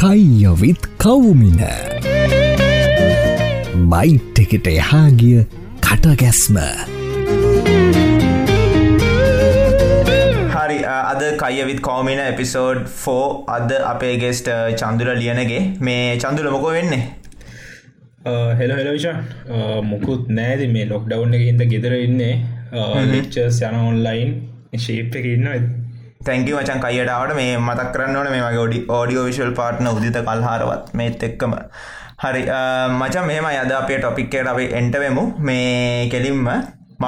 කයියොවිත් කවුමින. Bite එකට එහාගිය කටගැස්ම. හරි අද කයවිත් කෝමින එපිසෝඩ් ෆෝ අද අපේ ගෙස්ට චන්දුර ලියනගේ. මේ චන්දුල මොකෝ වෙන්නේ? හෙල හෙලවිෂන් මුකුත් නෑද මේ ලොක් ඩව් එක හිද ගෙදර ඉන්නේ. ලික්චර්ස් යන ඔන්ලයින් ශේප් එක ඉන්න තැංකි මචන් කයියටාවට මේ මතක් කරන්න ඕන මේ වගේ ඩි ඕඩියෝ විශල් පාට්න උදිත කල්හාරවත්. මේත් එක්කම. හරි මචන් මෙම යද අපේ ටොපික්කට අපි එන්ටවෙමු මේ කෙලින්ම මම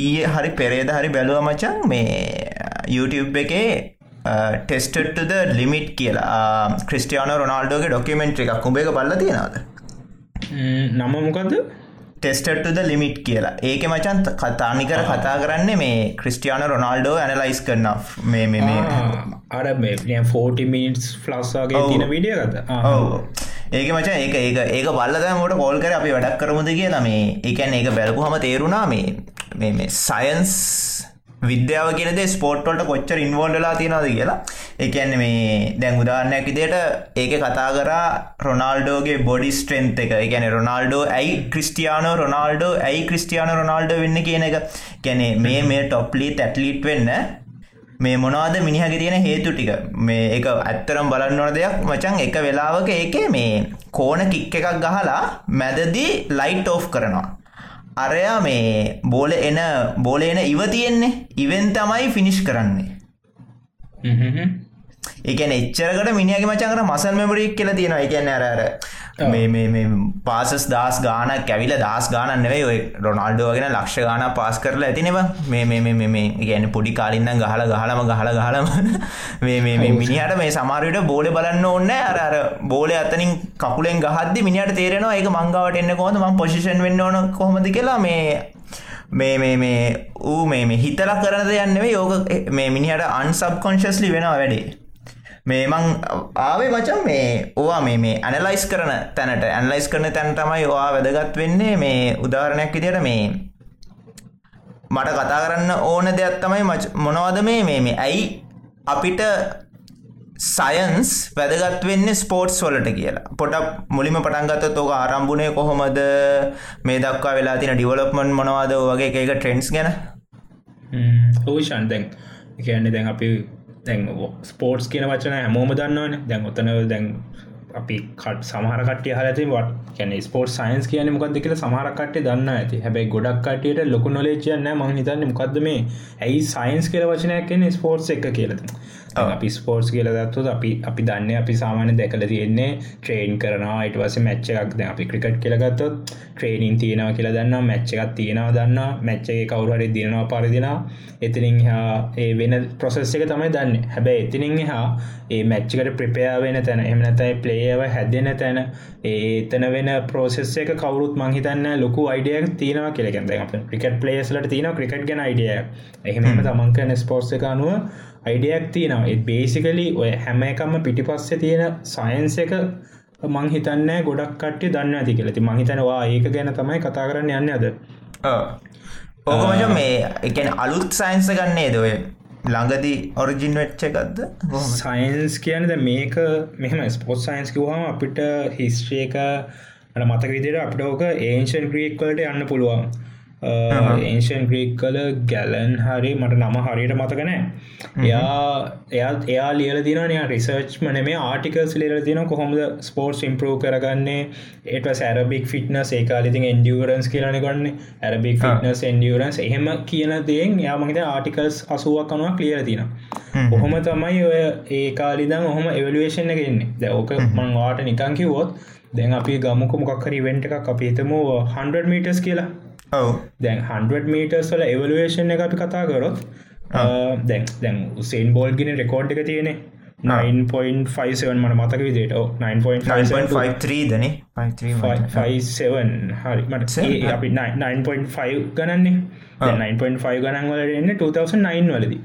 ඊයේ හරි පෙරේද හරි බැලුව මචන් මේ YouTube එකේ ටෙස්ටටද ලිමිට් කියලා. ක්‍රස්ටියන රොනාල්ඩෝගේ ඩොකමෙන්ට් එකක්. කුඹේ එක බල්ල තියෙනද නම මොකක්ද ටෙස්ටටද ලිමිට් කියලා. ඒක මචන් කතානිකර කතා කරන්නේ මේ ක්‍රිස්ටියාන රොනාල්ඩෝ ඇනලයිස් කරන මේ මේ අර මේ ෆෝටි මිනිස් ෆ්ලස්සාගේ තින විඩිය ගත ඒක මචා ඒක ඒක ඒක බල්ලද මට කෝල් කර අපි වැඩක් කරමුද කියලා මේ එකන් ඒක බැලපු හම තේරුණා මේ මේ සයන්ස් විද්‍යාව කියනද ස්පෝට්වලට කොච්චර ඉන්වෝල්ඩලා තියෙනද කියලා එකන්න මේ දැන් උදාරණයක් විදියට ඒක කතා කරා රොනාල්ඩෝගේ බොඩි ස්ට්‍රෙන්ත් එක. ගැන රොනාල්ඩෝ ඇයි ක්‍රිස්ටියානෝ රොනාල්ඩෝ ඇයි ක්‍රිස්ටියානෝ රොනාල්ඩෝ වෙන්න කියන එක. ගැන මේ මේ ටොප්ලි තැටලිට් වෙන්න මේ මොනවාද මිනිහගේ තියෙන හේතු ටික. මේ එක ඇත්තරම් බලන්න ඕන දෙයක් මචන් එක වෙලාවක ඒක මේ කෝන කික් එකක් ගහලා මැදදී ලයිට් ඕෆ් කරනවා. අරයා මේ බෝල එන බෝල එන ඉව තියෙන්නේ. ඉවෙන් තමයි ෆිනිෂ් කරන්නේ. එකන එච්චරකට මිනිියගේ මචන්කර මසල් මෙමරික් කියල තියෙනවා එකන්න අරර පාසස් දස් ගාන කැවිල දස් ගානන් නෙවේ ඔය රොනාල්ඩෝගෙන ලක්ෂ ගාන පාස් කරලා ඇතිනෙව මේ මේ ගැන පොඩි කාලින්න ගහල ගහලම ගහල ගහලම මිනිහට මේ සමාරයට බෝල බලන්න ඕන්න අර බෝල අතනින් කකුලෙන් ගහද මිනිට තේරෙනවා එක මංගවට එන්න කොහොද ම පොසිෂන් වෙන්න ඕන කොහොමද කියලා මේ මේ මේ මේ ඌ මේ හිතල කරද යන්නවේ යෝක මේ මිනිහට අන්සබ් කොන්ශස්ලි වෙනවා වැඩේ මේ මං ආවේ මචන් මේ ඕවා මේ මේ ඇනලයිස් කරන තැනට. ඇන්ලයිස් කරන තැන් තමයි වා වැදගත් වෙන්නේ මේ උදාහරණයක් විදියට මේ මට කතා කරන්න ඕන දෙයක් තමයි මොනවද මේ මේ මේ. ඇයි අපිට සයන්ස් වැදගත් වෙන්න ස්පෝට්ස් වලට කියලා? පොටක් මුලිම පටන්ගත තෝක ආරම්භුණය කොහොමද? මේ දක්වා වෙලා තින ඩිවලොප්මන් මොනවාද? වගේ එක ට්‍රෙන්ස් ගැන. ඕෂන්තැන් කියන්නේ දැන් අපි දැන් ස්පෝර්ට්ස් කියන වචන හැමෝම දන්නවන. දැන් ඔතන දැන් අපි කට සමහරකට හලති වට කියන ස්පෝර්ට සයින්ස් කියන මොකක්ද කියල සමහරකට දන්න ඇති. හැබැයි ගොඩක් කටයට ලොකු නොලේචයන්න මහිතන්න මොකක්ද මේ ඇයි සයින්ස් කියල වචනයක් කියන ස්පෝර්ට්ස් එක කියලද අපි ස්පෝර්ට්ස් කියල දත්තුද අපි අපි දන්න අපි සාමාන්‍ය දැකල තියෙන්නේ ට්‍රේන් කරනවා. ඉට වස මැච්ච එකක් ද අපි ක්‍රිකට් කියලගත්තොත් ට්‍රේනින් තියෙනවා කියලා දන්න මැච්ච එකක් තියෙනවා දන්න මැච්චගේ කවුරහරි දිනවා පරිදින එතිනින් හා ඒ වෙන ප්‍රොසෙස් එක තමයි දන්න. හැබැයි එතිනින් හා ඒ මැච්චිකට ප්‍රිපයා වෙන තැන එමනතයි පලේව හැදෙන තැන ඒතන වෙන ප්‍රෝසෙස් එක කවරුත් මංහිතන්න ලොකු අයිඩියක් තියෙනවා කියලගැද ක්‍රිකට් පලේස්ලට තියෙන ක්‍රිකට් ගැන අයිඩිය එහෙම තමන්කන ස්පෝර්ස් එක අනුව අයිඩියක් තියෙනවා. එත් බේසිකලි ඔය හැම එකම පිටි පස්සේ තියෙන සයින්ස එක මං හිතන්න ගොඩක් කට්ටි දන්න ඇති කියලති මහිතනවා ඒක ගැන තමයි කතා කරන්න යන්න අද. ඕකමච මේ එකන අලුත් සයින්ස ගන්නේ දොය ළඟදී ඔරිජින් වෙච්ච එකක්ද? සයින්ස් කියනද මේක මෙහම ස්පොස් සයින්ස් කිවහම අපිට හිස්ට්‍රිය එක මතක විදිර අපට ඕක ඒන්ෂන් ක්‍රියෙක්වලට යන්න පුළුවන් ඒෂන් ග්‍රීක් කල ගැලන් හරි මට නම හරියට මතකනෑ එයා එයත් එයා ලියල දිනනය රිසර්ච් මන මේ ආටිකස් ලියල තින කොහොමද ස්පෝර්ට් ඉම්පරෝ කරගන්නේ? ඒට සැරබික් ෆිට්නස් ඒකාලිති එන්ඩියරන්ස් කියලන ගන්න. ඇරබික් ෆිටනස් එන්ඩියරන්ස් එහෙම කියන දේෙන් යාමහිත ආටිකල්ස් අසුවක් කනුවක් ලියල තින ඔහොම තමයි ඔය ඒ කාලිදම් ඔහොම එවලුවේෂන් එකෙන්නේ දැවක මං වාට නිකං කිවොත් දැන් අපි ගමුක මොක්හරි වෙන්ට එකක් අපිතම 100 මීටස් කියලා දැන් 100 මීටර්ස්වල එවලුවේෂන් එක අපි කතා කරොත් දැන් දැන් උසේන් බෝල්ගෙන රෙකෝඩ් එක තියෙනෙ 9.57 මට මතක විදිට 9.53 දන? 57 හරි. මට අපි 9.5 ගණන්නේ. 9.5 ගණන් වලට එන්න 2009 වලදී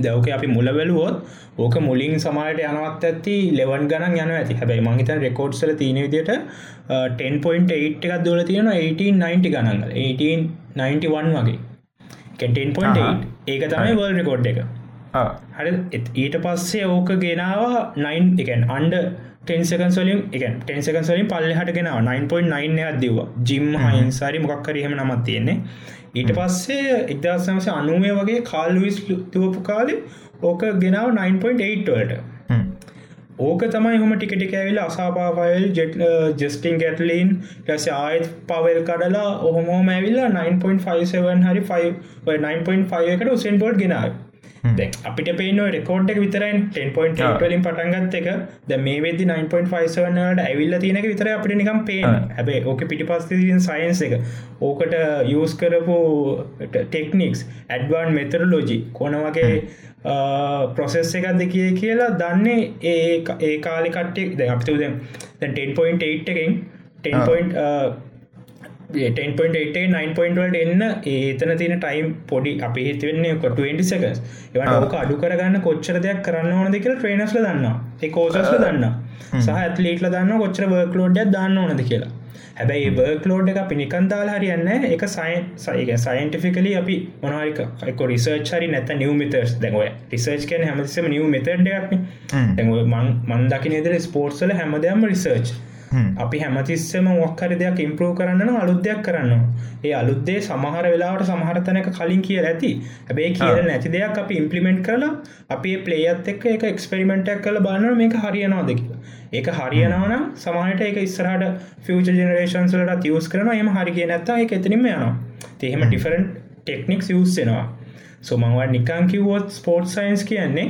දවක අපි මුල බැලුවොත් ඕක මුලින් සමාට යනවත් ඇති ලෙවන් ගණන් යන ඇති. හැබයි මහිතන් රෙකෝඩ්සල තියන විදියට 10.8 එකක් දොල තියෙන 1890 ගණන්ගල 1891 වගේ. 10.8 ඒක තමයි වල් රෙකෝඩ් එක. හරි. ඊට පස්සේ ඕක ගෙනවා 9 එකන් අන්ඩ ටෙන්සකන්සලින් එක ටෙන්සකන්සලින් පල්ලහට ගෙන 9.9 එකක් දෙව්වා. ජිම් හයින්සාරි මොකක්කර එහෙම නමත් තියෙන්නේ ඊට පස්සේ එක්දසමස අනුමය වගේ කාල්ලවිස් තුවපු කාලෙ ඕක ගෙනාව 9.8 වලට. ඕක තමයි හොම ටිකට ඇවිල අසාපාපයිල් ජෙට් ජස්ටිං ගැටලින් ලැස ආයත් පවල් කඩලා ඔහොමෝම ඇවිල්ලා 9.57 හරි 9.5 එකට උසෙන් බෝඩ් ගෙනාව අපිට පේන රෙකෝඩ් එක විතරයි 10.ලින් පටන්ගත් එක. ද මේ වෙදදි 9.57ට ඇවිල්ල තියනක විතර අපිට නිකම් පේ හැබේ ඕක පිටි පස්තින් සයින්ස එක. ඕකට යස් කරපු ටෙක්නික්ස් ඇඩ්වාන් මෙතරලෝජි කොනවගේ ප්‍රොසෙස් එකක්ද කිය කියලා දන්නේ ඒ ඒ කාලි කට්ටෙක් දැ අපිතු දැන් 10.8 එකෙන් 10. 10.8 9.වලට එන්න ඒතන තින ටයිම් පොඩි අපි හිතවෙන්නේ 20 සකස් එවට ඕක අඩු කරගන්න කොච්චර දෙයක් කරන්න ඕන දෙකල ට්‍රේනස්ල දන්න ඒ කෝසස්ල දන්න සහ ඇත්ලීටල දන්න කොච්චර වර්කලෝඩ්ඩ දන්න ඕනද කියලා. හැබැයි බර්කලෝඩ් එක අපි නිකන්දාල් හරියන්න එක සයින් සයික සයින්ටිෆිකලි අපි මොනාරික රිසර්ච් හරි නැත නිව මිතර්ස් දැන්ව රිසර්ච් කන හැමතිසම නිව දැ මන් දකිනේදර ස්පෝර්ට්සල හැමදයම රිසර්ච් අපි හැමතිස්සම මොක්කර දෙයක් ඉම්පරෝ කරන්න අලුද්දයක් කරන්න ඒ අලුද්දේ සමහර වෙලාවට සමහරතනක කලින් කිය ඇති. හැබේ කියල නැති දෙයක් අපි ඉම්පලිමෙන්ට් කරලා අපි පලේයත් එක්ක එක එක්ස්පෙරිමෙන්ටක් කළ බලන්න මේක හරියනවාද කියලා. ඒක හරියනවන සමහට එක ඉස්සරහට ෆියච ජනරේෂන්සලට තියස් කරන එම හරි කිය නැත්තා එක එතනිම යනවා. තෙහෙම ඩිෆරන්් ටෙක්නික් යස්සෙනවා සොමංවා නිකං කිවොත් ස්පෝර්ට් සයින්ස් කියන්නේ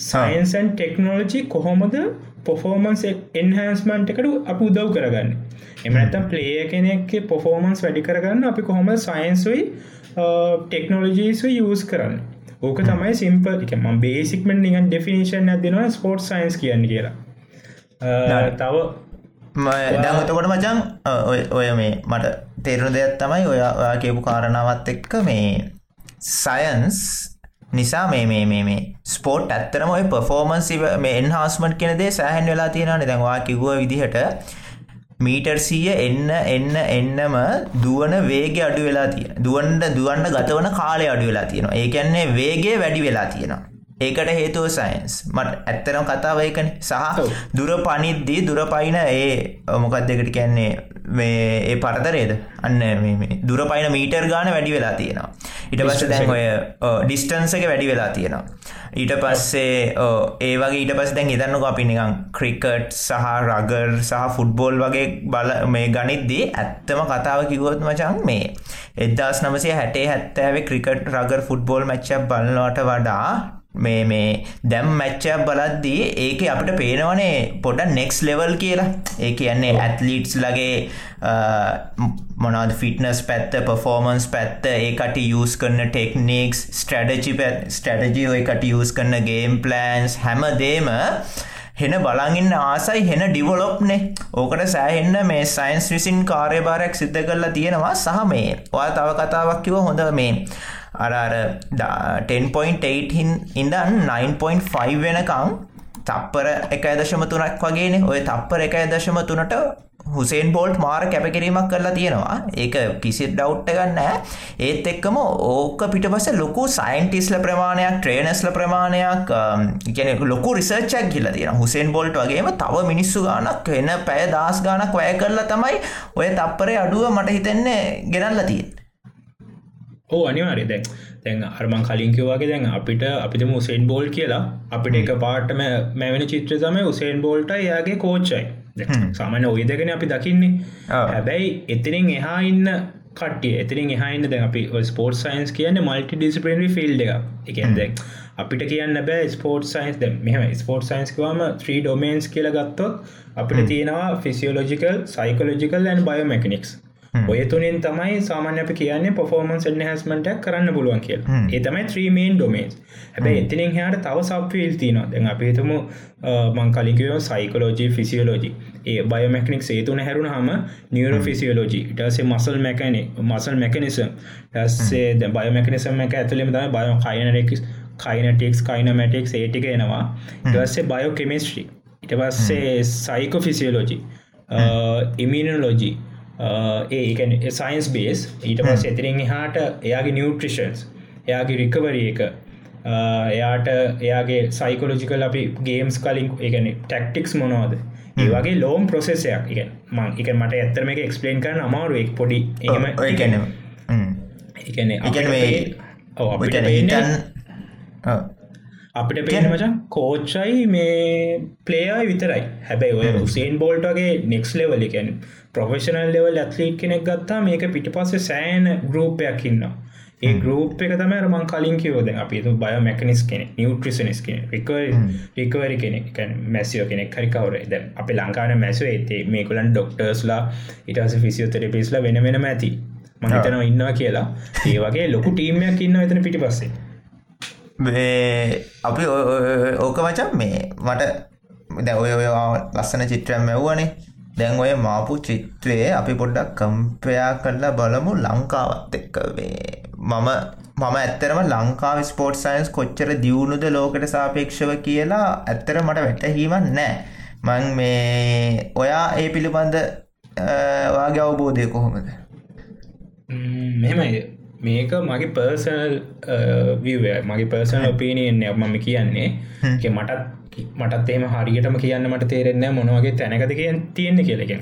සයින්සන් ටෙක්නෝලජි කොහොමද පොෆෝමන්ස් එන්හන්ස්මන්ට් එකට අප උදව් කරගන්න. එමනතම් පලේය කෙනෙක්ගේ පොෆෝමන්ස් වැඩි කරගන්න අපි කොහොම සයින්සුයි ටෙක්නෝලජීසු යස් කරන්න? ඕක තමයි සිම්පල් එක ම බේසික්මෙන් නිගන් ඩෙෆිනිශන් ඇදෙනවා ස්පෝට් සයින්ස් කියන්න කියලා. තව දැමතකොට මචන් ඔය මේ මට තේරුණ දෙයක් තමයි ඔය ඔයා කියපු කාරණාවත් එක්ක මේ සයන්ස් නිසා මේ මේ මේ මේ ස්පෝට් ඇත්තරම ඔය පෆෝමන්සි මේ එන්හස්මට් කෙනදේ සෑහන් වෙලා තියෙනනේ දැන්වා කිව්ව විදිහට මීටර් සීය එන්න එන්න එන්නම දුවන වේග අඩු වෙලා තියෙන දුවන්ට දුවන්න ගතවන කාලය අඩු වෙලා තියෙනවා. ඒ කියන්නේ වේගේ වැඩි වෙලා තියෙනවා. ඒකට හේතුව සයින්ස් මට ඇත්තරම් කතාවයකන සහ දුර පනිද්දී දුර පයින ඒ මොකක් දෙකට කියන්නේ මේ ඒ පරතරේද? අන්න දුර පයින මීටර් ගාන වැඩි වෙලා තියෙනවා. ඊට පස්ස දැන් ඔය ඩිස්ටන්ස එක වැඩි වෙලා තියෙනවා. ඊට පස්සේ ඒ වගේ ඊට පස් දැන් ඉදන්නක අපි නිකං ක්‍රිකට් සහ රගර් සහ ෆුට්බෝල් වගේ බල මේ ගනිද්දී ඇත්තම කතාව කිවොත් මචන් මේ එදදාස් නමසේ හැටේ හැත්තෑවේ ක්‍රිකට් රගර් ෆුට්බෝල් මච්චක් බලන්නවට වඩා මේ මේ දැම් මැච්චක් බලද්දී ඒක අපිට පේනවනේ පොඩ නෙක්ස් ලෙවල් කියලා. ඒ කියන්නේ ඇත්ලීට්ස් ලගේ මොනද ෆිටනස් පැත්ත පෆෝමන්ස් පැත්ත ඒකට යස් කරන ටෙක්නික්ස් ස්ටඩජි ස්ටඩජි ඔයකට යස් කරන ගේම් ප්ලන්ස් හැම දේම හෙන බලගන්න ආසයි හෙන ඩිවලොප්නේ ඕකට සෑහෙන්න මේ සයින්ස් විසින් කාර්යභාරයක් සිද්ධ කරලා තියෙනවා සහ මේ ඔයා තව කතාවක් කිව හොඳ මේ අරර 10.8 ඉඳන් 9.5 වෙනකං තප්පර එක දශම තුනක් වගේන. ඔය තප්පර එක දශම තුනට හුසේන් බෝල්ට් මාර කැපකිරීමක් කරලා තියෙනවා. ඒක කිසි ඩව්ට් ගන්න ඒත් එක්කම ඕක පිට පස ලොකු සයින්ටිස්ල ප්‍රමාණයක් ට්‍රේනස්ල ප්‍රමාණයක් um, ගැන ලොකු රිසර්චක් කියල තියෙන හුසේන් බෝල්ට් වගේම තව මිනිස්සු ගානක් වෙන පැය දස් ගානක් වැය කරලා තමයි ඔය තප්පරේ අඩුව මට හිතෙන්නේ ගෙනල්ල තියෙන් ඕ අනිවාරි දැන් දැන් අර්මං කලින්කිවගේ දැන් අපිට අපිට මුසේන් බෝල් කියලා අපිට එක පාටම මැවෙන චිත්‍ර තම උසේන් බෝල්ට යාගේ කෝච්චයි සාමාන්‍ය ඔය දෙගෙන අපි දකින්නේ. හැබැයි එතිරින් එහා ඉන්න කටිය එතිරින් එහයින්න දැ අපි ස්පෝර්ට් සයින්ස් කියන්න මල්ටි ඩිස්පලනි ෆිල්ඩ එක එකන්ද අපිට කියන්න බෑ ස්පෝර්ට් සයින්ස් ද මෙම ස්පෝර්ට් සයින්ස්කවම ත්‍රී ඩොමේන්ස් කියල ගත්තොත් අපිට තියෙනවා ෆිසියෝලෝජිකල් සයිකෝලෝජිකල් ඇන් බයෝමැකනික්ස් ඔය තුනෙන් තමයි සාමාන්‍ය අපි කියන්නේ පොෆෝමන්ස් එන්හස්මටක් කරන්න පුළුවන් කිය ඒ තමයි ත්‍රීමේන් ඩොමේන්ස් හැබැයි එතිනින් හයට තව සබ්වීල් තිනවා දැන් අපිහිතම මං කලින්කව සයිකලෝජී ෆිසිියලෝජි ඒ බයමැකනික් ඒතුන හැරුණ හම. නිියර ෆිසිියලෝජි ටසේ මසල් මැකන මසල් මැකනිසම් ටස්සේ ද බයමැකනිසම් එක ඇතුලෙම තම බය කයිනරෙක්ස් කයිනටෙක්ස් කයිනමැටෙක් ඒටික එනවා. ටස්සේ බයෝ කෙමිස්ට්‍රී ඉට පස්සේ සයිකෝ ෆිසිියලෝජි ඉමිනලෝජී ඒකැන සයින්ස් බේස් ඊට පස් එතිරින් හාට එයාගේ නිියවට්‍රිෂන්ස් එයාගේ රිකවරිය එක එයාට එයාගේ සයිකොලජිකල් අපි ගේම්ස් කලින් එකන ටෙක්ටික්ස් මොනවාද? ඒ වගේ ලෝම් ප්‍රොසෙසයක් එක මං එක මට ඇත්තරම එක එක්ස්පලේන් කරන අමාරු එක් පොඩි ඔය ගැන එකන ඉගැන හිතන් අපිට පේන මචන් කෝච්චයි මේ පලේයයි විතරයි. හැබැයි ඔය උසේන් බෝල්ටගේ නෙක්ස් ලෙවල එකැන ප්‍රොෆෙෂනල් ලෙවල් ඇත්ලීට් කෙනෙක් ගත්තා මේක පිටි පස්සේ සෑන ගරූපයක් ඉන්නවා. ඒ ගරුප් එක තම මං කලින් කිවෝද අපි බය මැකනිස් කෙනෙ නිියවට්‍රිසනස් කෙන රිකවරි කෙනෙක් මැසියෝ කෙනෙක් හරිකවර ද අප ලංකාන මැසව ඇතේ මේකුලන් ඩොක්ටර්ස්ලා ඉටස ෆිසිියෝතරපිස්ලා වෙන වෙනම ඇති. මහිතනව ඉන්නවා කියලා. ඒ වගේ ලොකු ටීමයක් ඉන්න එතන පිටි පස්සේ අපි ඕක මචන් මේ මට දැ ඔය ඔය ලස්සන චිත්‍රයම් මැව්වනේ දැන් ඔය මාපු චිත්‍රයේ අපි පොඩ්ඩක් කම්පයා කරලා බලමු ලංකාවත් එක්කවේ මම මම ඇත්තරම ලංකාව ස්පෝට් සයින්ස් කොච්චර දියුණුද ලෝකට සාපේක්ෂව කියලා ඇත්තර මට වැටහීමක් නෑ මං මේ ඔයා ඒ පිළිබඳ වාගේ අවබෝධය කොහොමද? මෙමයි මේක මගේ පර්සනල් විය මගේ පර්සනල් ඔපීනියෙන් මම කියන්නේ. මටත් මටත් එම හරියටම කියන්න මට තේරෙන්න මොනවගේ තැනකද කියෙන් තියෙන්නේ කියලගෙන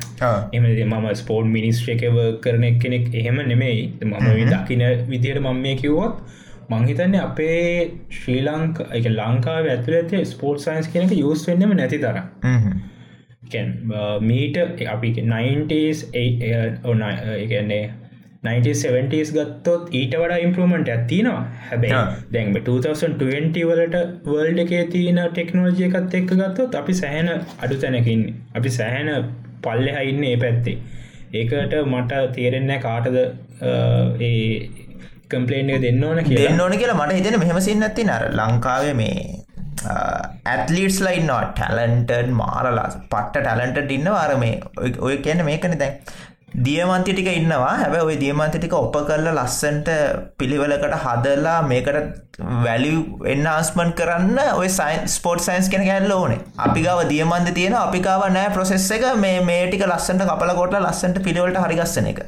එම මම ස්පෝර්ට් මිනිස්ට්‍ර එක කරන කෙනෙක් එහෙම නෙමෙයි. මම දකින විදියට මම මේ කිව්වොත් මංහිතන්නේ අපේ ශ්‍රී ලංක එක ලංකාව ඇතුල ඇති ස්පෝර්ට් සයින්ස් කෙනෙක යස් වෙන්නම නැති තර මීට අපි 90ස් ඔන්න එකන්නේ 1970ස් ගත්තොත් ඊට වඩා ඉම්පරමට ඇතිනවා හැබැයි දැන් 2020 වලට වර්ල්ඩ එකේ තියෙන ටෙක්නෝජිය එකත් එක්ක ගත්තොත් අපි සෑහන අඩු තැනකින් අපි සෑහන පල්ලෙ හයින්න ඒ පැත්තේ. ඒකට මට තේරෙන්න කාටද ඒ කම්පලේන්ය දෙන්න ඕන කියන්න ඕන කියලා මට හිතෙන මෙහම සින්න ඇති නර ලංකාවේ මේ ඇත්ලිටස් ලයින්නවා ටැලන්ටඩ් මාරලා පට්ට ටැලන්ට ඉන්න වාර මේ ඔය කියන්න මේකන දැන් දියමන්ති ටික ඉන්නවා. හැබැ ඔය දියමන්ති ටික ඔප කරලා ලස්සන්ට පිළිවෙලකට හදලා මේකට වැලි එන්න ආස්මන් කරන්න ඔය සයින් ස්පෝට් සයින්ස් කෙන ගැල්ල ඕනේ. අපි ගව දියමන්ද තියෙන අපිකාව නෑ ප්‍රොසෙස් එක. මේ මේ ටික ලස්සන්ට කපල කොට ලස්සන්ට පිළිවලට හරිගස්සන එක.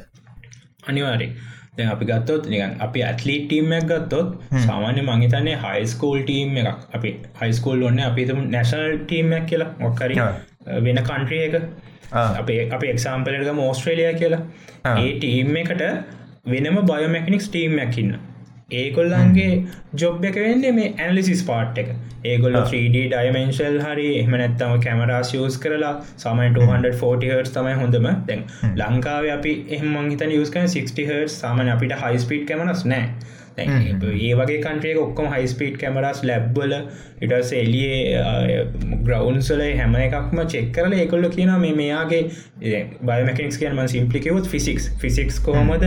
අනිවාරි දැ අපි ගත්තොත් නිකන් අපි ඇත්ලීට ටීම්මක් ගත්තොත් සාමාන්‍ය මංහිතන්නේ හයිස්කෝල් ටීම් එකක්. අපි හයිස්කෝල් ඔන්න අපිතුම නැශනල් ටීම්මක් කියලා. මොක්කරි වෙන කන්ට්‍රිය එක අපේ අප එක්සාම්පලක මෝස්ට්‍රේලිය කියලා. ඒ ටීම් එකට වෙනම බයෝමැකනික්ස් ටීම්මැක් ඉන්න ඒකොල්ලන්ගේ ජොබ් එක වෙන්නේ මේ ඇනලිසිස් පාට් එක. ඒගොල්ල 3D ඩයිමෙන්ශල් හරි එහම නැත්තම කැමරාස් යස් කරලා සමයි 240 හර්ස් තමයි හොඳම. දැන් ලංකාව අපි එහම හිතන යස්කන 60 හර්ස් සාමන අපිට හයිස්පීට් කැමනස් නෑ ඒ වගේ කන්ට්‍රේ ඔක්කොම හයිස්පීට් කැමරස් ලැබ්බල ඉටස් එලියේ ග්‍රවන්සල හැම එකක්ම චෙක්කරල එකොල්ල කියන මේ මෙයාගේ බයමකනික්ස් කියනම සිම්පලිකවුත් ෆිසික්ස් ෆිසික්ස් කොහොමද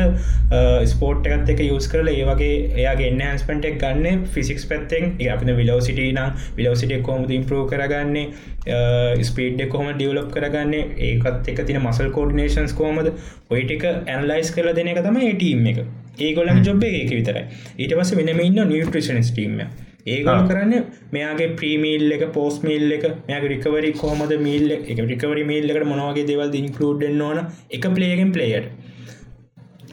ස්පෝට් එකත් එක යස් කරල ඒවගේ එයාගේ එන්හන්ස්පෙන්ට් එක් ගන්න ෆිසික්ස් පැත්තෙන් අපින විලෝසිට නම් විලෝසිට කොහොමද ඉම්පරෝ කරගන්නේ ස්පීඩ් කොහොම ඩියවලප් කරගන්නේ ඒකත් එක තින මසල් කෝඩිනේශන්ස් කෝමද ඔයිටික ඇන්ලයිස් කරල දෙන එක තම ඒටීම් එක ඒගොලන් ජොබ් එක විතරයි. ඊට පස වෙනම ඉන්න නිියට්‍රිෂන්ස් ටීම ඒගොල කරන්න මෙයාගේ ප්‍රීමීල් එක පෝස් මිල් එක මෙයාගේ රිකවරි කොහමද මිල් එක? රිකවරි මිල් එකට මොනවගේ දෙවල් ඉන්කලඩ් ඕන? එක පලේගෙන් පලේයට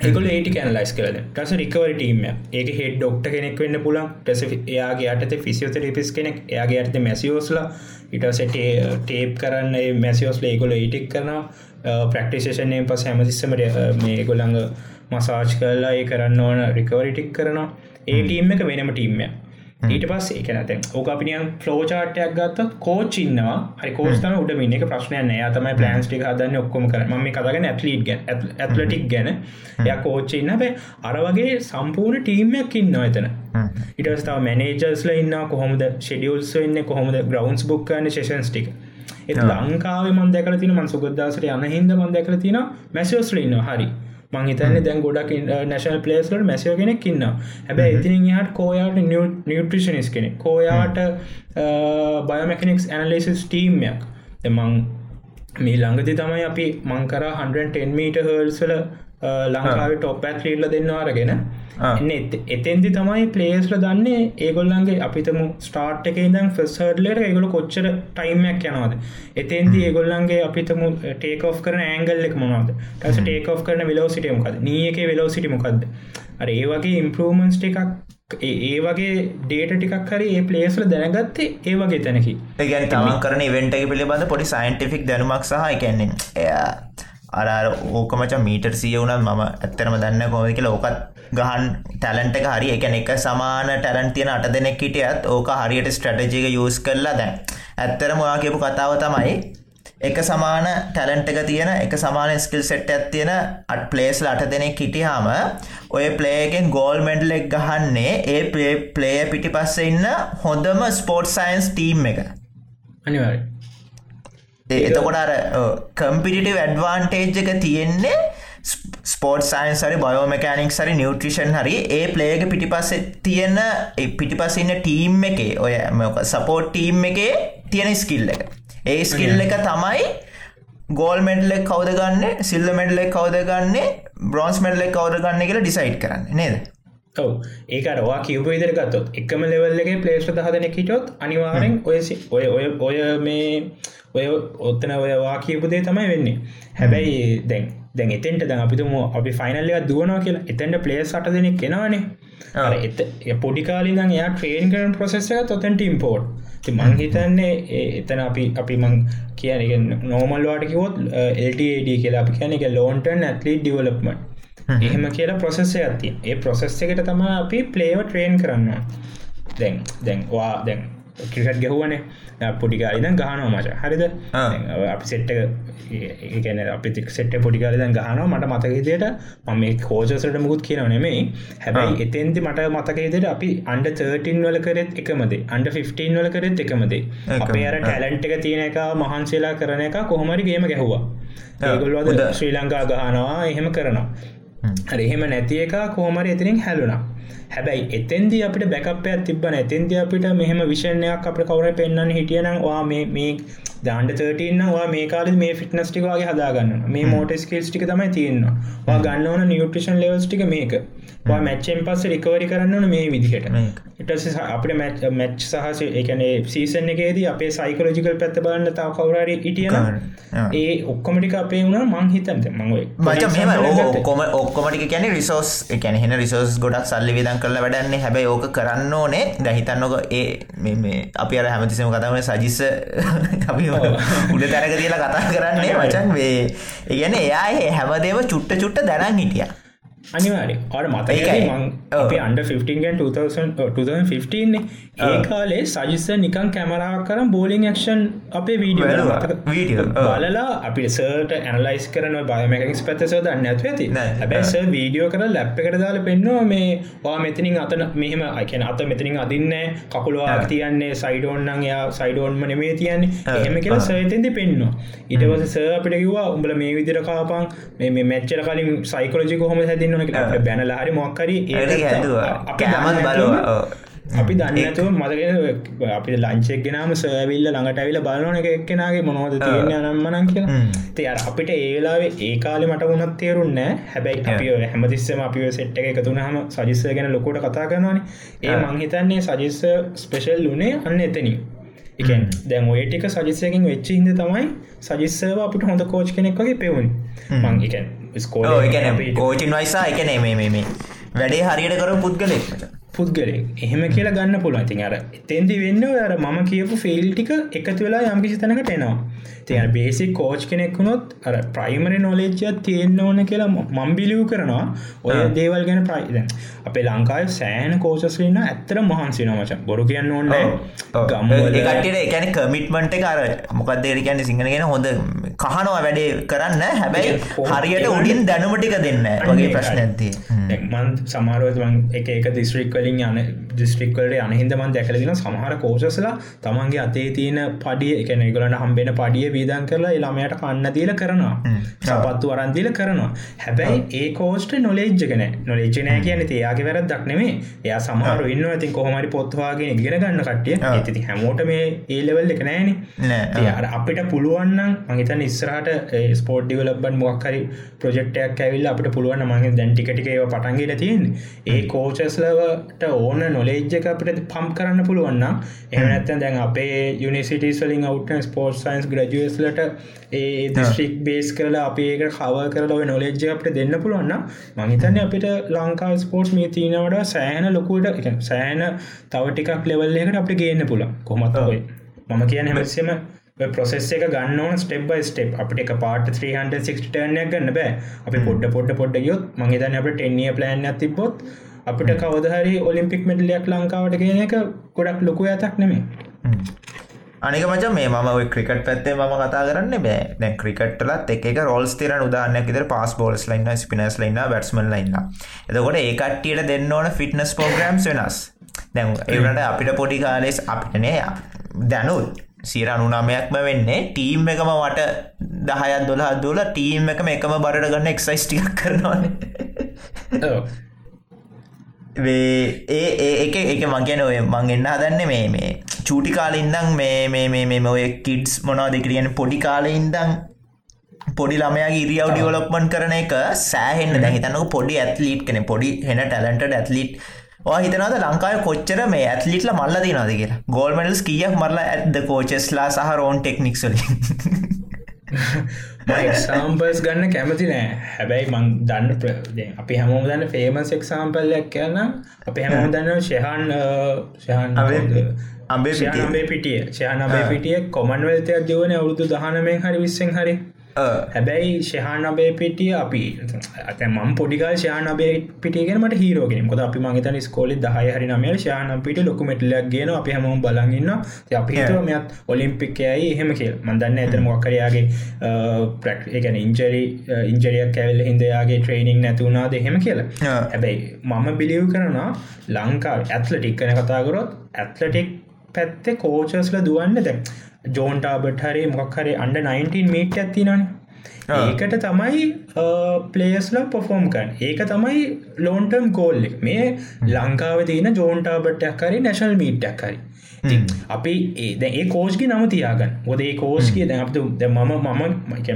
ඒකොල ඒටි කැනලයිස් කරද ටස රිකවරි ටීම ඒක හෙඩ් ඩොක්ට කෙනෙක් වෙන්න පුලන් ටස එයාගේ අට ෆිසිියෝත රිපිස් කෙනෙක් එයාගේ අර්ත මැසිියෝස්ලා ඉටසට ටේප් කරන්න මැසිියෝස්ල ඒගොල ඒටික් කරන ප්‍රක්ටිසේෂනයෙන් පස හැමතිස්සමට මේ ගොළඟ මසාජ් කරලා ඒ කරන්න ඕන රිකවරිටික් කරනවා. ඒ ටීම් එක වෙනම ටීම්ය ඊට පස් එක නැත ඕක අපිනියන් ෆලෝචාටයක් ගත්තත් කෝචින්නවා හරි කෝස්තන උඩ මින්න එක ප්‍රශ්නයන යාතමයි ප්ලන්ස්ටික් හදන්න ඔක්කොම කර ම කතගෙන ඇත්ලීට් ගැන ඇත්ලටික් ගැන. ය කෝච්චින්න බෑ අර වගේ සම්පූර්ණ ටීම්යක් ඉන්න එතන. ඉටස්තාව මැනේජර්ස්ල ඉන්න කොහොමද ෂෙඩියල්ස් වෙන්න කොහොමද ග්‍රවන්ස් බුක්කන්න ශේෂන්ස් ටික්. එ ලංකාව මන්දකල තින මන් සුගදදාසට යන හිද මන්දකල තින මැසිෝස්ල ඉන්න හරි මංහිතන්න දැන් ගොඩක් නැශල් පලේස්ලට මැසිෝ කෙනෙක් ඉන්න හැබැ ඉතින් හට කෝයාට නිියට්‍රිෂනිස් කෙනෙ කෝයාට බයමැකනික්ස් ඇනලේසිස් ටීම්යක් එමං මේ ළඟදි තමයි අපි මංකර 110 මීට හර්සල ලංකාව ටොප් ඇත්ලීටල දෙන්න අරගෙන එතෙන්දි තමයි පලේස්ල දන්නේ ඒගොල්ලන්ගේ අපිතම ස්ටාර්ට් එක ඉදම් ෆෙස්හඩ්ලට ඒගොල කොච්චර ටයිමයක් යනවාද. එතන්දි ඒගොල්ලන්ගේ අපිතම ටේක ෝ් කරන ඇංගල් එක මොනවාද? ටස ටේක ෝ් කරන විලෝසිටියමකද නියක වෙලෝසිටි මොකක්ද අර ඒ වගේ ඉම්පරමන්ස් එකක් ඒ වගේ ඩේට ටිකක් හරි ඒ පලේස්ල දැනගත්තේ ඒ වගේ තැනකි. ඒගැන තමන් කරන ඉවෙන්ට එක පිළිබඳ පොඩි සයින්ටිෆික් දැනුමක් සහ එකන්නේ එයා අර ඕකමච මීටර් සිය වුණත් මම ඇත්තරම දන්න කොමදක ලෝකත් ගහන් ටැලන්ට එක හරි එක එක සමාන ටැලන් තියෙන අට දෙනෙක් හිටියත් ඕක හරියට ස්ට්‍රටජික යස් කරලා දැන්. ඇත්තර මොයා කියපු කතාව තමයි එක සමාන ටැලන්ට එක තියෙන එක සමාන ස්කිල් සෙට් ඇත් තියෙන අට පලේස් අට දෙනෙක් හිටියාම ඔය පලේගෙන් ගෝල් මෙඩ්ලෙක් ගහන්නේ ඒ පලේ පලේය පිටි පස්ස ඉන්න හොඳම ස්පෝට් සයින්ස් ටීම් එක. අනිවාරි එතකොට අර කම්පිටිට වැඩ්වාන්ටේජ් එක තියෙන්නේ ස්පෝට් සයින්ස් හරි බයෝමකෑනික් හරි නිියවට්‍රිෂන් හරි ඒ පලේග පිටිපස්ස තියෙන පිටිපස ඉන්න ටීම් එකේ ඔය සපෝට් ටීම් එකේ තියෙන ස්කිල් එක. ඒ ස්කිල් එක තමයි ගෝල් මෙඩ්ලෙක් කවද ගන්න සිල්ල මෙඩ්ලෙක් කවද ගන්න බ්‍රෝන්ස් මෙඩ්ලෙක් කවද ගන්න කියලා ඩිසයිට් කරන්න නේද? ඔව. ඒකරවා කිව්ප විදර ගත්තොත් එකම ලෙවල්ලගේ පලේස් දහදන හිටොත් අනිවාරෙන් ඔය ඔය ඔය ඔය මේ ඔය ඔත්තන ඔයවා කියපුදේ තමයි වෙන්නේ. හැබැයි දැන් දැන් එතෙන්ට දැන් අපිතුම අපි ෆයිනල්ලක දුවනවා කියලා. එතැන්ට පලේස් අට දෙනෙක් කෙනවානේ එත පොඩිකාලින් එයා ට්‍රේන් කරන ප්‍රසෙස්සක තොතැන්ට ඉම්පෝට් මං හිතන්නේ එතන අපි අපි මං කියන නෝමල්වාට කිවොත් LTAD කියලා අපි කියන එක ලෝන්ටන් ඇත්ලි ඩිවලප්මට එහෙම කියලා ප්‍රොසෙස්ස ඇති ඒ ප්‍රොසෙස් එකට තම අපි පලේව ට්‍රේන් කරන්න. දැන් දැන් වා දැන් ක්‍රිකට් ගැහුවනේ. පොඩිකාලිදන් ගහනෝ මච. හරිද? අපි සෙට්ට ගැන අපි සෙට්ට පොඩිකාලිදන් ගහනවා. මට මතකේදයට මම මේ කෝජසට මුකුත් කියනව නෙමෙයි. හැබැයි එතෙන්ති මට මතකේදට අපි අන්ඩ 13 වල කරෙත් එකමදේ අන්ඩ 15 වල කරෙත් එකමදේ අපේ අර ටැලන්ට් එක තියෙන එක මහන්සේලා කරන එක කොහොමරි ගේම ගැහුවා. ඒගොල්වද ශ්‍රී ලංකා ගහනවා එහෙම කරනවා. හරි එහෙම නැති එක කොහොමරි එතිනින් හැලුනා හැබැයි එතන්දි අපිට බැකපයක් තිබන ඇතන්ද අපිට මෙහම විෂණයක් අප කවර පෙන්න්න හිටියනවා මේ දාන්ඩ තර්ටන්නවා මේ කාල මේ ෆිට්නස් ටිකවාගේ හදාගන්න මේ මෝට ස්කේල්ස් ටික තමයි තියෙන්නවා ගන්න ඕන නිියුට්‍රිෂන් ලෙවස් ටික මේක. මැච්චෙන් පස්ස රිකවරි කරන්න මේ විදිහට. ඉටස අපට මැච් මැච් සහස එකනේ සීසන් එකේදී අපේ සයිකලෝජිකල් පැත්ත බලන්න තාව කවරරි ඉටියන ඒ ඔක්කොමටික අපේ වුණ මං හිතන්ත ඔක්කොම ඔක්කොමටික කියන රිසෝස් එකැන හෙන රිසෝස් ගොඩක් සල්ලි විදන් කරල වැඩන්නේ. හැබැයි ඕක කරන්න ඕනේ. දැහිතන්නක ඒ අපි අර හැමතිසම කතාවන සජිස්ස. අපි උඩ තැනක තියලා කතා කරන්නේ වචන් වේ ඉගැන එයා හැමදේව චුට්ට චුට්ට දැනන් හිටිය අනිවාරි අර මතකයි මං අපි අන්ඩ 15 2015 ඒ කාලේ සජිස්ස නිකන් කැමරාව කරම් බෝලිං ක්ෂන් අපේ වීඩියෝ බලලා අපි සර්ට ඇනලයිස් කරන බයමකිස් පැත්තස දන්න ඇතු. ඇති හැබැස වීඩියෝ කර ලැප් එකට දාල පෙන්නවා මේ වා මෙතනින් අතන මෙහම අයකන අත මෙතනින් අදින්න කකුළුවා තියන්නේ සයිඩෝන්නන් යා සයිඩෝන්ම නෙමේ තියන්නේ. එහෙම කියලා සයතෙන්දි පෙන්නවා ඉටවස ස අපිට කිවා උඹල මේ විදිර කාපන්. මේ මෙච්චර කලින් සයිකලජි කොහොම හැදින්න ඕන බැනලා හරි මොක්කරි කෑමත් බලවා. අපි දන්නතු මතක අපි ලංචෙක් ගෙනම සෑවිල්ල ළඟට ඇවිල බලන එක එක්කෙනගේ මොනෝද තියන්න අනම්මනන් කිය තේ අපිට ඒලාවේ ඒ කාලෙ මට වුණත් තේරුන්න හැබැයි අපි හැමතිස්සම අපි සෙට් එක එකතුනහම සජිස්ස ගැන ලොකොට කතා කරනවාන. ඒ මංහිතන්නේ සජිස්ස ස්පෙෂල් වනේ අන්න එතනින්. එකන් දැන් ඔය ටික සජිස්සයකින් වෙච්ච හිද තමයි සජිස්සව අපිට හොඳ කෝච් කෙනෙක් වගේ පෙවුන්. මං එකන් ස්කෝල කෝචින් වයිසා එක නේ මේ වැඩේ හරියට කර පුද්ගලෙක් පුද්ගලෙක්. එහෙම කියලා ගන්න පුළුවන්. ඉතින් අර එතෙන්දි වෙන්න අර මම කියපු ෆෙල් ටික එකතු වෙලා යම් කිසි තැනකට එනවා. තිය බේසි කෝච් කෙනෙක් වුණොත් අර ප්‍රයිමරි නොලේජ්ජ තියෙන්න්න ඕන කියලා මම් බිලිව් කරනවා. ඔය දේවල් ගැන ප්‍රයිද අපේ ලංකායි සෑන කෝසස්ලන්න ඇත්තර මහන්සි නමච බොරු කියන්න ඕන්න ගම්ට එකන කමිට්මන්ට කර මොකක්දේර කියන්න සිංහගෙන හොඳ කහනවා වැඩේ කරන්න. හැබැයි හරියට උඩින් දැනුමටික දෙන්න වගේ ප්‍රශ්න ඇති මන් සමාරුවතුන් එක එක දිස්ත්‍රික් වලින් යන දිස්ත්‍රික්වලට අනහින්දමන් දැකලදින සමහර කෝසස්ලා තමන්ගේ අතේ තියෙන පඩිය එක ගලට හම්බෙන පඩිය වීදන් කරලා ළමයට කන්න දීල කරනවා. සපත්තු වරන්දිල කරනවා. හැබැයි ඒ කෝස්ට නොලේජ්ජකන නොලේජනය කියන තියාගේ වැරත් දක්නෙමේ එයා සමහර ඉන්න ඇතින් කොහමරි පොත්වාගෙන ඉගෙන ගන්න කටිය ඇති හැමෝට මේ ඒලෙවල් එක නෑන. අපිට පුළුවන්න මහිතන් ඉස්සරහට ස්පෝට් ඩිවලබන් මොක්කරි ප්‍රජෙක්ටයක් ඇවිල් අපට පුළුවන් මගේ දැන්ටිකටික පටන්ගේල තියෙන් ඒ කෝචස්ලවට ඕන නො නොලේජ් එක අපිට පම් කරන්න පුළුවන්න එමනත්තන් දැන් අපේ යුනිසිටස්ලින් අවටන් ස්පෝර්ට් සයින්ස් ග්‍රජුවස්ලට ඒ දිස්ට්‍රික් බේස් කරලා අපි ඒක කව කරලා නොලෙජ්ජ අපට දෙන්න පුළුවන්න මහිතන්න අපිට ලංකා ස්පෝර්ට්ස් මේ තියනවට සෑහන ලොකුවට සෑන තව ටිකක් ලෙවල්ලකට අපි ගේන්න පුළ කොමත් ඔය මම කියන හැමසම ප්‍රොසෙස් එක ගන්න ස්ටෙප් බයි ස්ටප් අපට එක පාට 360ටනයක් ගන්න බෑ. අපි පොඩ්ඩ පොඩ්ඩ පොඩ්ඩ යොත් මහිතන අපට ටෙන්නිය ප්ලෑන් තිබොත් අපිට කවදහරි ඔලිම්පික් මෙඩලයක් ලංකාවට කියන එක ගොඩක් ලොකු ඇතක් නෙමේ අනික මච මේ ඔය ක්‍රිකට් පැත්තේ ම කතා කරන්න බෑ. දැ ක්‍රිකට්ලත් එක රෝල් තිර උදාන්නයක් ඉදර පස් බෝල්ස් ලයින්න ස්පිනස් ලයින්න බැට්ස්මන් ලයින්න එතකොට ඒ කට්ටියට දෙන්න ඕන ෆිට්නස් පෝග්‍රම්ස් වෙනස්. දැන් ඒවට අපිට පොඩි කාලෙස් අපිටනය දැනුත් සිර අනුනාමයක්ම වෙන්නේ ටීම් එකම වට දහයත් දොලා දුල ටීම් එකම එකම බරට ගන්න එක්සයිස් ටික් කරනවාන ඒ එක මගැන ඔය මං එන්න හදන්න මේ මේ චූටි කාලින්දං මේ මේ මේ මේ ඔය කිඩ්ස් මොනවාද කියන්න පොඩි කාලඉදං පොඩි ළමයාගේ ඉරියව් ඩිවලොප්මන් කරන එක සෑහෙන්න. දැහිතන්නක පොඩි ඇත්ලීට් කෙන පොඩි හෙන ටලන්ට ඇත්ලිට් හිතනද ලංකාය කොච්චර මේ ඇත්ලිටල මල්ල දිනද කියලා? ගෝල්මඩල්ස් කියක් මරලා ඇත්ද කෝචෙස්ලා සහ රෝන් ටෙක්නික්සල එක්සාම්පල්ස් ගන්න කැමති නෑ. හැබැයි මං දන්න ප්‍ර අපි හැමෝම දන්න ෆේමස් එක්සාම්පල්ලයක් කියන්න අප හැමෝම දන්න ශයහන් ශයහන් අම්බේ ශයනබේ පිටිය. ශයනබේ පිටිය. කොමන්වල්තයක් ජවන අවුරුදු දහනමෙන් හරි විස්සෙන් හරි හැබැයි ශහන් අබේ පිටිය අපි ඇත ම පොඩිකල් ශාන බේ පිටියගෙනමට හීරෝගෙන කොද අපි මගතන ස්කෝලි දහය හරි නමේ ශාන පිට ලොකුමටලක් ගෙන අපි හම බලගන්න අපි මෙත් ඔලිම්පික්කයයි එහෙම කියල්. මදන්න ඇතන මොක්කරයාගේ ප්‍රක් එකන ඉන්ජරි ඉන්ජරියක් කැවල් හිදයාගේ ට්‍රේනිින් නැතුුණා දෙහෙම කියලා. හැබැයි මම බිලිව් කරනවා ලංකා ඇත්ලටික් කන කතාගරොත් ඇත්ලටික් පැත්තේ කෝචස්ල දුවන්න දැන් ජෝන්ටාබට හරි මොක්හරි අන්ඩ 19 මීට් ඇතිනන ඒකට තමයි පලේස්ල පොෆෝම් කන් ඒක තමයි ලෝන්ටම් කෝල්ල මේ ලංකාව තියන ජෝන්ටාබට්ටයක් හරි නැශල් මීට්ටක් හරි. අපි ඒ ඒ කෝස්ගේ නම තියාගන්න. ගොදේ කෝස් කිය දැ අපතු ද මම මම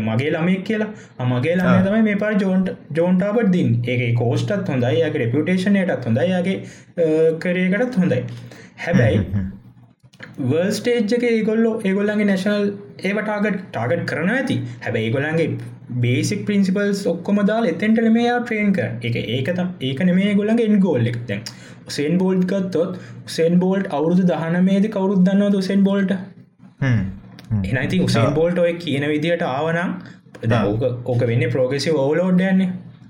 මගේ ළමෙක් කියලා. අමගේ ළම තමයි මේ පර ජෝන්ට ජෝන්ටාබට දින් ඒ කෝස්ටත් හොඳයි යාගේ රෙපියුටේෂනයටත් හොඳයි යාගේ කරයකටත් හොඳයි. හැබැයි වර්ල් ස්ටේජ් එක ඒගොල්ලෝ ඒගොල්ලන්ගේ නැශනල් ඒව ටාගට ටාගට් කරන ඇති. හැබැ ඒගොලන්ගේ බේසික් පින්සිපල්ස් ඔක්කොම දාල් එතෙන්ට මෙයා ට්‍රේන් කර එක ඒකතම් ඒක නෙමේ ගොලන්ගේ එන් ගෝල්ලෙක් දැන් සෙන් බෝල්ඩ් ගත්තොත් සෙන් බෝල්ට් අවුරුදු දහනමේද කවරුත් දන්නවද සෙන් බෝල්ට එනයිති උසන් බෝල්ට ඔය කියන විදිහට ආවනම් ඕක වෙන්න ප්‍රෝගෙසි ඕලෝඩ් යන්නේ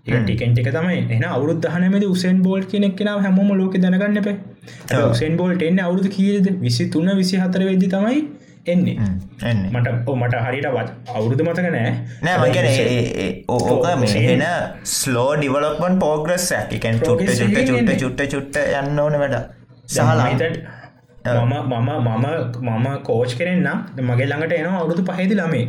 ටිකෙන්ට එක තමයි. එන අවුත් දහනමද උසෙන් බෝල් කෙනෙක් කෙනාව හැමෝම ලෝක දැනගන්න එප. උසෙන් බෝල්ට එන්න අවුදු කියද? විසි තුන්න විසි හතර වෙදදි තමයි එන්නේ. මට මට හරිට වත් අවුරුදු මතක නෑ නෑ මගන ඕක මෙහෙන ස්ලෝ ඩිවලොපන් පෝග්‍රස් ඇකන් චුට්ට චුට්ට චුට්ට චුට්ට චුට්ට යන්න ඕන වැඩ සහලාතට මම මම මම මම කෝච් කරෙන්න්නම් මගේ ළඟට එනවා අවුරුදු පහහිදි ළමේ.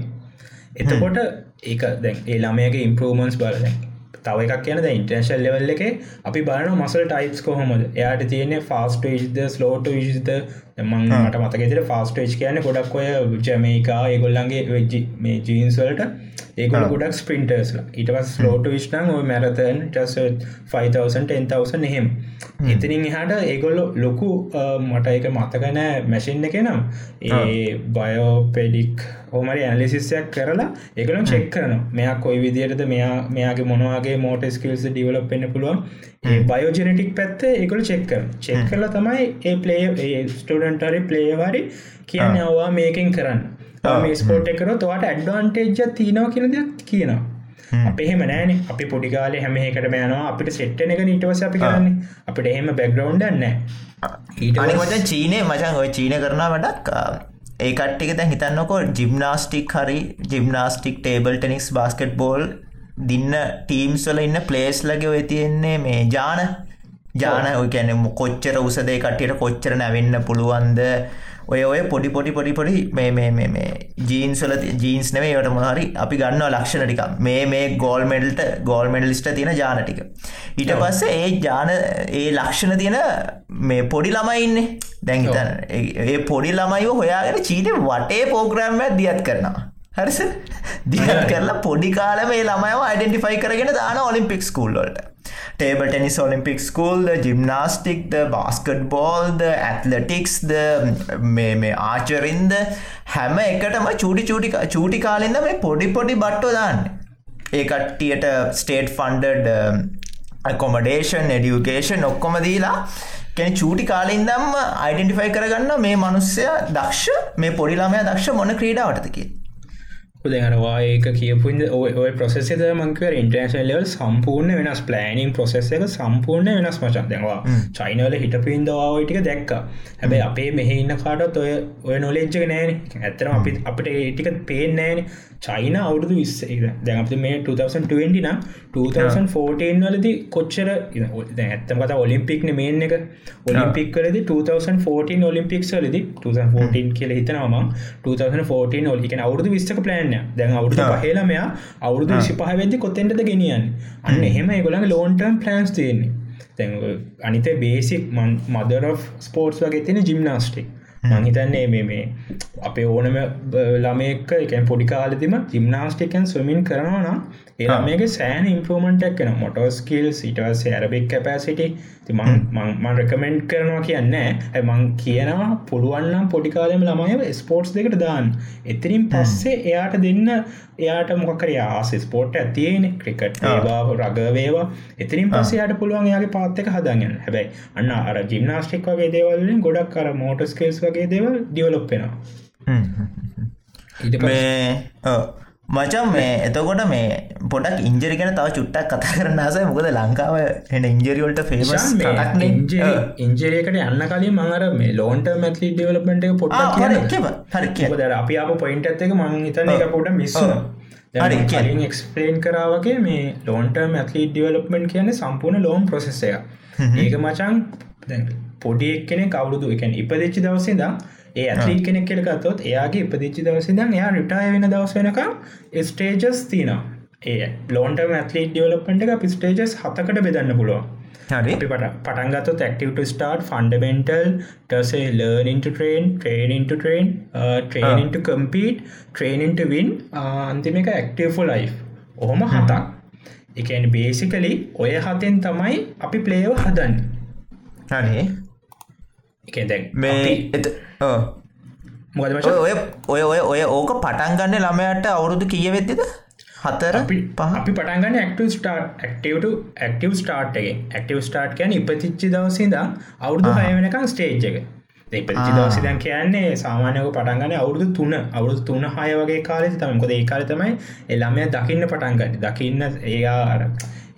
එතකොට ඒක දැන් ඒ ළමයගේ ඉම්පරමන්ස් බලදැන් තව එකක් කියන ඉන්ටර්ශල් ලෙවල් එක අපි බලන මසල් ටයිස් කොහොමද? එයාට තියෙන ෆාස්ට ේජ්ද ස්ලෝට විසිත මට මතකෙතර ෆාස්ටේජ් කියන ගොඩක් ඔය ජමේකා ඒගොල්ලන්ගේ වෙජ්ජි මේ ජීන්ස්වලට ඒගොල ගොඩක් ස්පින්ටර්ස්ලා ඉටවස් ලෝට විශ්නං ඔය මැරතන් ටස් 5000 එහෙම. එතනින් එහට ඒගොල්ලො ලොකු මට එක මතකනෑ මැසින් එක නම්. ඒ බයෝපෙඩික් හෝමරි ඇලිසිස්සයක් කරලා එකලම් චෙක් කරන මෙයා කොයි විදිරද මෙයා මෙයාගේ මොනවාගේ මෝට ස්කිල්ස් ඩිවලප් පෙන්න්න පුළුවන්. බයෝජනටික් පැත්ත එකකල චෙක්කර චෙක් කරලා තමයි ඒ පලේ ඒ ස්ටඩන්ටරි පලේවාරි කියන්න අවවා මේකින් කරන්න. ස්පෝට් එකර තවාට ඇඩ්වාන්ටේජ්ජ තිීනව කියන දෙයක් කියනවා. අපහෙම නෑන අපි පොඩිකාලේ හැමහකට යනවා. අපිට සෙට්ටන එක නිටවස අපි කරන්නේ. අපිට එහෙම බැග්‍රවන්් නෑ ඊට මචන් චීනය මචන් ඔය චීන කරන වැඩක් ඒකට්ටික දැ හිතන්නකො ජිම්නාස්ටික් හරි gymnastic table tennis basketball දින්න ටීම්ස්වල ඉන්න පලේස් ලගේ ඔය තියෙන්නේ මේ ජාන ජාන ඔය කැන කොච්චර උසදේ කටියට කොච්චර නැවෙන්න පුළුවන්ද? ඔය ඔය පොඩි පොඩි පොඩි පොඩි මේ මේ මේ මේ ජීන්සල ජීන්ස් නෙවේ වට මොහරි අපි ගන්නවා ලක්ෂණ ටික මේ මේ ගෝල් මෙඩල්ට ගෝල් මෙඩලිස්ට තියෙන ජාන ටික. ඊට පස්සේ ඒ ජාන ඒ ලක්ෂණ තියෙන මේ පොඩි ළමයින්නේ දැන්හිතන ඒ පොඩි ළමයිව හොයාගෙන චීන වටේ පෝග්‍රෑම්ම දියත් කරනවා. හරිස දියත් කරලා පොඩි කාල මේ ළමයව අයිඩෙන්ටිෆයි කරගෙන දාන ඔලිම්පික් ස්කූල්ලට ටේබල් ටෙනිස් ඔලිම්පික් ස්කූල්ද ජිම්නාස්ටික්ද බාස්කට් බෝල්ද ඇත්ලටික්ස්ද මේ මේ ආචරින්ද හැම එකටම චූටි චූටි චූටි කාලින්ද මේ පොඩි පොඩි බට්ටෝ දාන්න. ඒකට්ටියට ස්ටේට් ෆන්ඩඩ් කොමඩේෂන් එඩියුකේෂන් ඔක්කොම දීලා කැන චූටි කාලින්දම්ම අයිඩෙන්ටිෆයි කරගන්න මේ මනුස්සය දක්ෂ මේ පොඩිලාමය දක්ෂ මොන ක්‍රීඩාවටතකි උදගනවා ඒක කියපුද ඔය ප්‍රසෙද මංකව ඉන්ටර්නශල් ලවල් සම්පූර්ණ වෙනස්. ප්ලෑනිින් ප්‍රසෙස් එක සම්පූර්ණ වෙනස් මචන් දෙවා චයිනවල හිට පින්දවාටික දැක්ක. හැබැයි අපේ මෙහ ඉන්න කාටත් ඔය ඔය නොලෙච්චක නෑන. ඇතරම අපි අපට ඒටික පේනෑන චයින අවුරුදු විස්ස දැන් අප මේ 2020 නම් 2014 වලදි කොච්චර ඇත්තම කත ඔලිම්පික්න මේන් එක. ඔලිම්පික් කලද 2014 ඔලිම්පික් ලදි 2014 කියල හිතනවාම 2014 ඔලික අවුරදු විස්සක ප්ලෑන්න දැන් අවුරුදු පහේලමයා අවුරුදු සිපහ වෙදදි කොත්තෙන්ටද ගෙනියන් අන්න එහෙම ගොලන් ලෝන්ටම් ප්ලන්ස් තියෙන්නේ. තැ අනිත බේසික් මදර ස්පෝර්ටස් වගේ තියෙන ජිම්නාස්ටික් මංහිතන්නේ මේ මේ අපේ ඕනම ළමෙක් එකැන් පොඩිකාලදිම ජිම්නාස්ටිකන් ස්වමින් කරනවා නම් ඒළමේක සෑන ඉම්පරමටක් කන මොටෝ ස්කිල් සිටවස් ඇරබෙක් කැපෑසිට මං රෙකමෙන්ට් කරනවා කියන්න ඇමං කියනවා පුළුවන්නම් පොඩිකාලම ළමය ස්පෝර්ට්ස් දෙකට දාන්න. එතරින් පස්සේ එයාට දෙන්න එයාට මොකර ආස ස්පෝට් ඇතියන ක්‍රිකට් ඒවා රගවේවා එතරින් පස්සයාට පුළුවන් යාගේ පාත්තක හදගන්න. හැබැයි අන්න අර ජිම්නාස්ටික් වගේ දේවල්ලින් ගොඩක් කර මෝට ස්කේස් වගේ දේවල් ඩියවලොප්පෙනවා මේ මචම් මේ එතකොට මේ පොඩක් ඉන්ජරිගෙන තව චුට්ටක් කතා කරන්න ආසයි. මොකද ලංකාව එන ඉන්ජරිවල්ට ෆේමස් ඉන්ජරයකට යන්න කලින් මඟර මේ ලෝන්ට මැත්ලි ඩෙවලපට පොට හරි අපි අප පොයින්ට ඇත්තක මං හිතන එක පොට මිස්සුන එක්ස්පලේන් කරාවගේ මේ ලෝන්ට මැත්ලි ඩිවලප්මෙන්ට් කියන සම්පූර්ණ ලෝම් ප්‍රසෙසය ඒක මචන් පොඩි එක්කෙන කවුරුදු එකැන ඉපදිච්චි දවසිදා ඒ ඇත්ලීට් කෙනෙක් කියල ගත්තොත් එයාගේ ඉපදිච්චි දවසිදන් එයා රිටාය වෙන දවස් වෙනක ස්ටේජස් තිනවා ඒ ලෝන්ට ඇත්ලීට ඩියවලපට එක පිස්ටේජස් හතකට බෙදන්න පුළුව හරි. පට පටන්ගත ක්ටව start fundamental ටසේ learn to train training to train training to compete training to win අන්තිම එක ඇක්ටව ලයි් ඔහොම හතක්. එකන් බේසිකලි ඔය හතෙන් තමයි අපි ප්ලේව හදන්න. හරි. එක දැන් මේ මොකද ඔය ඔය ඔය ඔය ඕක පටන්ගන්න ළමයට අවුරුදු කියවෙද්දිද හතර අපි පටන්ගන්න ක්ටව ස්ටාර්ට ක්ටව ක්ටව ස්ටාර්ට් එක. ක්ටව ස්ටාර්ට් කියන ඉපතිච්චි දවසිද අවුරුදු හයවෙනකම් ස්ටේජ් එක. දෙපචි දවසිදන් කියන්නේ සාමානයක පටන්ගන්න අවුරුදු තුන. අවුරුදු තුන හය වගේ කාලෙ තමකොද ඒ කාල තමයි එල්ලාමය දකින්න පටන්ගන්න දකින්න ඒයා අර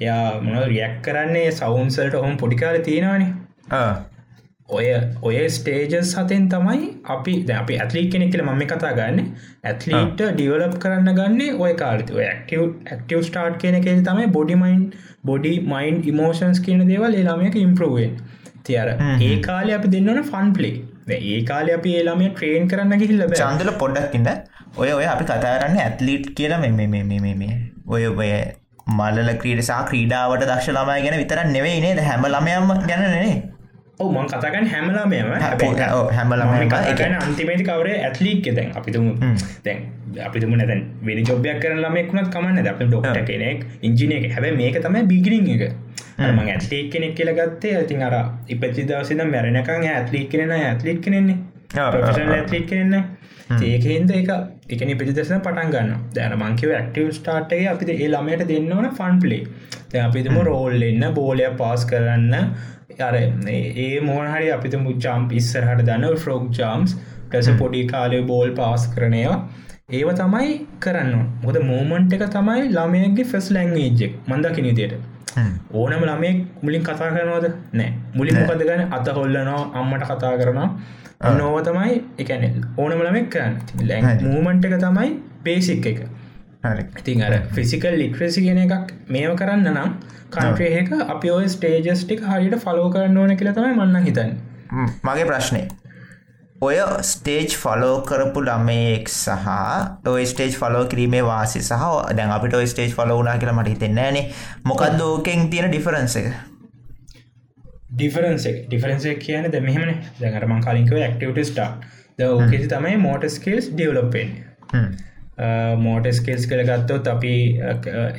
එයා මොන රියක් කරන්නේ? සවුන්සල්ට ඔහොම පොඩිකාල තියෙනවානේ ඔය ඔය ස්ටේජස් හතෙන් තමයි අපි අපි ඇත්ලී කෙනෙ කියල මම කතා ගන්න. ඇත්ලීට ඩියවලප් කරන්න ගන්නේ ඔය කාලති. ක්ටව ක්ටව ස්ටාර්ට් කියන කෙ තමයි බොඩිමයින් බොඩි මයින් ඉමෝෂන්ස් කියන දේවල් ඒලාමයක ඉම්පරුවෙන් තියර ඒ කාලය අපි දෙන්නන ෆන් පලේ ඒ කාලය අපි ඒලාමේ ට්‍රේන් කරන්න ගිහිල්ල චන්දල පොඩ්ඩක්කින්න ඔය ඔය අපි කතාරන්න ඇත්ලීට් කියලා මේ ඔය ඔය මල්ල ක්‍රීඩසා ක්‍රීඩාවට දක්ෂ ළමයි ගැන විතර නෙවෙයි නේද? හැම ළමයම ගැනනේ මං කතාගන්න හැමලාමම හැමලම එකන අන්තිමේති කවරේ ඇත්ලික් දැන් අපිතුම දැන් අපිතුම නැතැන් වෙනි ජොබ්යක් කරන ළමෙක්ුණත් කමන්න අප ඩොක්ට කෙනෙක් ඉංජිනය එක හැබැ මේක තමයි බිගිරිං එක. ම ඇත්ලික් කෙනෙක් කියල ගත්තේ ඇතින් අර ඉපචි දවසිද මැරණකං ඇත්ලික් කෙනෙන ඇත්ලික් කෙනෙන්නේ ඇත්ලික් කෙනෙන්නේ ඒකහින්ද එක එකනි පිටිදෙසන පටන් ගන්න දැන මංකිව ක්ටව ස්ටාර්ට්ගේ අපිට ඒ ළමයට දෙන්නවන ෆන් පලේ අපිතුම රෝල් එන්න බෝලය පාස් කරන්න අර ඒ මෝහරි අපිත මුච්චාම් ඉස්සරහට දන්න ෆ්‍රෝග් ජාම්ස් ටස පොඩි කාලය බෝල් පාස් කරනයවා ඒව. තමයි කරන්න මොද මෝමන්ට් එක තමයි ළමයගේ ෆෙස් ලැංවේජෙක් මන්දකි නිතියට ඕනම ළමයෙක් මුලින් කතා කරනවද? නෑ. මුලින් මොකද ගන අත හොල්ලනවා අම්මට කතා කරනවා. නෝව තමයි එකන ඕනම ළමෙක් කරන්න. මූමන්ට් එක තමයි බේසික් එක ඉතින් අර ෆිසිකල් ලිට්‍රසි ගෙන එකක් මේව කරන්න නම් කන්ට්‍රේක අපි ඔය ස්ටේජස්ටික් හරියට ෆලෝ කරන්න ඕන කියලා තමයි මන්න හිතන් මගේ ප්‍රශ්නය ඔය ස්ටේජ් ෆලෝ කරපු ළමයෙක් සහ ඔය ස්ටේජ් ෆලෝ කිරීමේ වාසි සහ දැන් අපිට ඔය ස්ටේජ් ෆලෝ වුනා කියලා මට හිතෙන්නේනේ මොකක්ද ඕකෙන් තියෙන ඩිෆරන්ස එක? ඩිෆරන්ස ඩිෆරන්ස කියන ද මෙහමන. දැකරම කලින්කව ක්ටවට ස්ටා ද ඕකෙසි තමයි මෝට ස්කේස් ඩියවලොපෙන් මෝට ස්කෙල්ස් කළ ගත්තොත් අපි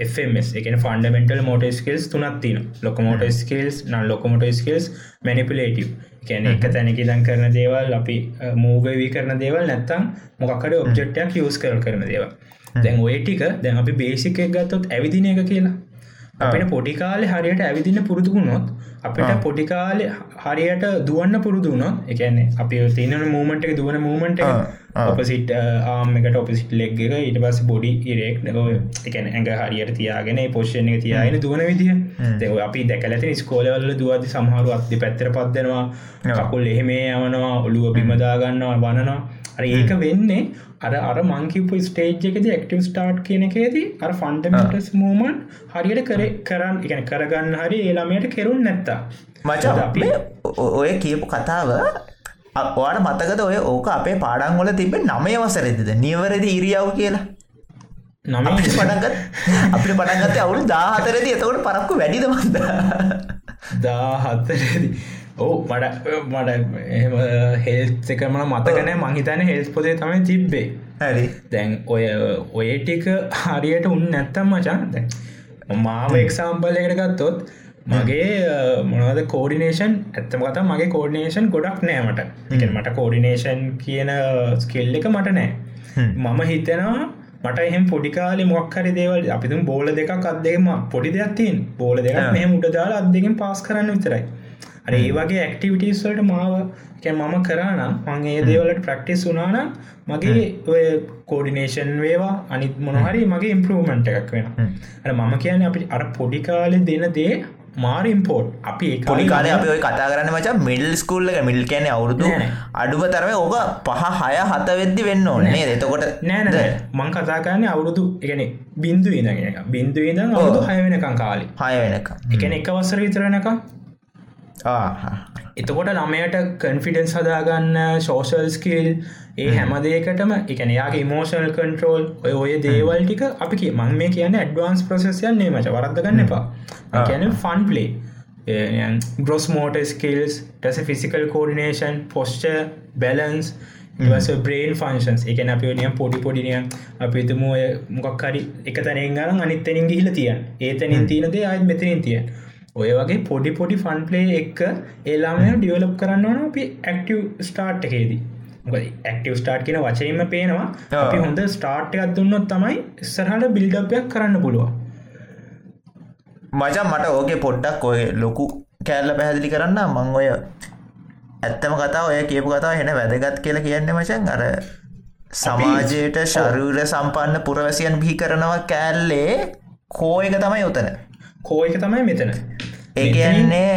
FMS එක ෆන්ඩමෙන්ටල් මෝට ස්කෙල්ස් තුනත් තින ලොකමෝට ස්කෙල්ස් නන් ලොකමොට ස්කෙල්ස් මැනිපිලේටව කැන එක තැනකි දන් කරන දේවල් අපි මූගවී කරන දේවල් නැත්තම් මොකක්කට ඔබ්ජෙක්ටයක් යස් කර කරන දේව දැන් ඔය ටික දැන් අපි බේසික ගත්තොත් ඇවිදින එක කියලා අපිට පොඩිකාලෙ හරියට ඇවිදින්න පුරුදුුණොත් අපිට පොඩිකාලෙ හරියට දුවන්න පුරුදුුණොත් එකන්නේ අපි තියන මූමට එක දුවන මූමට ඔපසිට ආමකට ඔපසිට ලෙක් එක ඊට පස් බොඩි ඉරෙක් එකන ඇඟ හරියට තියාගෙන පෝෂණ එක තියාගෙන දුවන විදිහ දෙව අපි දැකලති ස්කෝලවල්ල දුවද සමහරු අත්ති පැත්තර පත්දෙනවා කකුල් එහෙමේ යමනවා ඔළුව බිමදාගන්නවා වනනවා අර ඒක වෙන්නේ අර අර මංකිපු ස්ටේජ් එකද ක්ටව ස්ටාර්ට් කියන එකේදී අර ෆන්ඩමටස් මූමන් හරියට කර කරන්න එකන කරගන්න හරි ඒලාමයට කෙරුන් නැත්තා මච ඔය කියපු කතාව ඔයාට මතකද ඔය ඕක අපේ පාඩංවල තිබ නමය වසරෙදිද නියවරදි ඉරියාව කියලා. නම පටගත් අපි පටගත අවුරු දාහතරද. එතකොට පරක්කු වැඩිද මන්ද? දාහත්තරදි ඕ මට මට හෙල්ස් එකම මතකන මහිතන හෙල්ස් පොදේ තමයි තිබ්බේ. හරි. දැන් ඔය ඔය ටික හරියට උන් නැත්තම් මචන් දැන් මාව එක්සාම්පලකට ගත්තොත් මගේ මොනවද කෝඩිනේෂන් ඇත්තම කතා මගේ කෝඩිනේෂන් ගොඩක් නෑමට මට. කෝඩිනේෂන් කියන ස්කෙල් එක මට නෑ. මම හිතෙනවා මට එහෙම පොඩිකාලි මොක්හරි දේවල් අපිතුම් බෝල දෙකක් අත්දෙම පොඩි දෙයක්තින් බෝල දෙක මෙහ උඩ දාලා අත්දකින් පාස් කරන්න විතරයි අර ඒ වගේ ඇක්ටිවිටස් වලට මාව මම කරනම් මං ඒ දේවලට ප්‍රක්ටිස් වනානම් මගේ ඔය කෝඩිනේෂන් වේවා අනිත් මොනහරි මගේ ඉම්පරූමන්ට එකක් වෙන අර මම කියන අපි අර පොඩිකාලෙ දෙන දේ මාර ඉම්පෝට් අපි පොඩිකාල අපි ඔය කතා කරන්න මචා මිල් ස්කුල්ල මිල් කියන අවුරුදු අඩුව තරම ඕක පහ හය හත වෙද්දි වෙන්න ඕනේ එතකොට නෑනද මං කතා කරන්න අවුරුදු එකන බින්දු ඉදගෙන බින්දු ඉද අවුදු හය වෙනකං කාලි. හය වෙනක එකන එක වසර විතරනක එතකොට ළමයට කන්ෆිඩන්ස් හදාගන්න ශෝෂල් ස්කිල් ඒ හැමදේකටම එකන යාගේ මෝෂල් කන්ට්‍රෝල් ඔය ඔය දේවල් ටික අපි මං මේ කියන ඇඩ්වාන්ස් ප්‍රසෙස්යන් නේ මච වරද්දගන්න එපා. කියන fun play gross motor skills ටස physical coordination posture balance ඉවස බ්‍රේන් ෆංශන්ස් එක අපි නිය පොඩි පොඩිනිය අපිතුම ඔය මොකක්හරි එක තැනෙන් ගන අනිත්තනින් ගිහිල තියන්. ඒතනින් තියනදේ අත් මෙතනින් තියන් ඔය වගේ පොඩි පොඩි ෆන් පලේ එක්ක ඒලාමය ඩියවලප් කරන්න ඕන අපි ඇක්ටව් ස්ටාර්ට් එකේදී. ඇක්ටව ස්ටාර්ට් කියන වචයම පේනවා. අපි හොඳ ස්ටාර්ට් එකක් දුන්නොත් තමයි ඉස්සරහට බිල්ඩපයක් කරන්න පුළුව මචන් මට ඕගේ පොඩ්ඩක් ඔය ලොකු කෑල්ල පැහැදිලි කරන්න මං ඔය ඇත්තම කතා ඔය කියපු කතා හෙන වැදගත් කියලා කියන්න මචන් අර සමාජයට ශරූර සම්පන්න පුරවැසියන් බිහි කරනවා කෑල්ලේ කෝ එක තමයි උතන කෝ එක තමයි මෙතන. ඒ කියන්නේ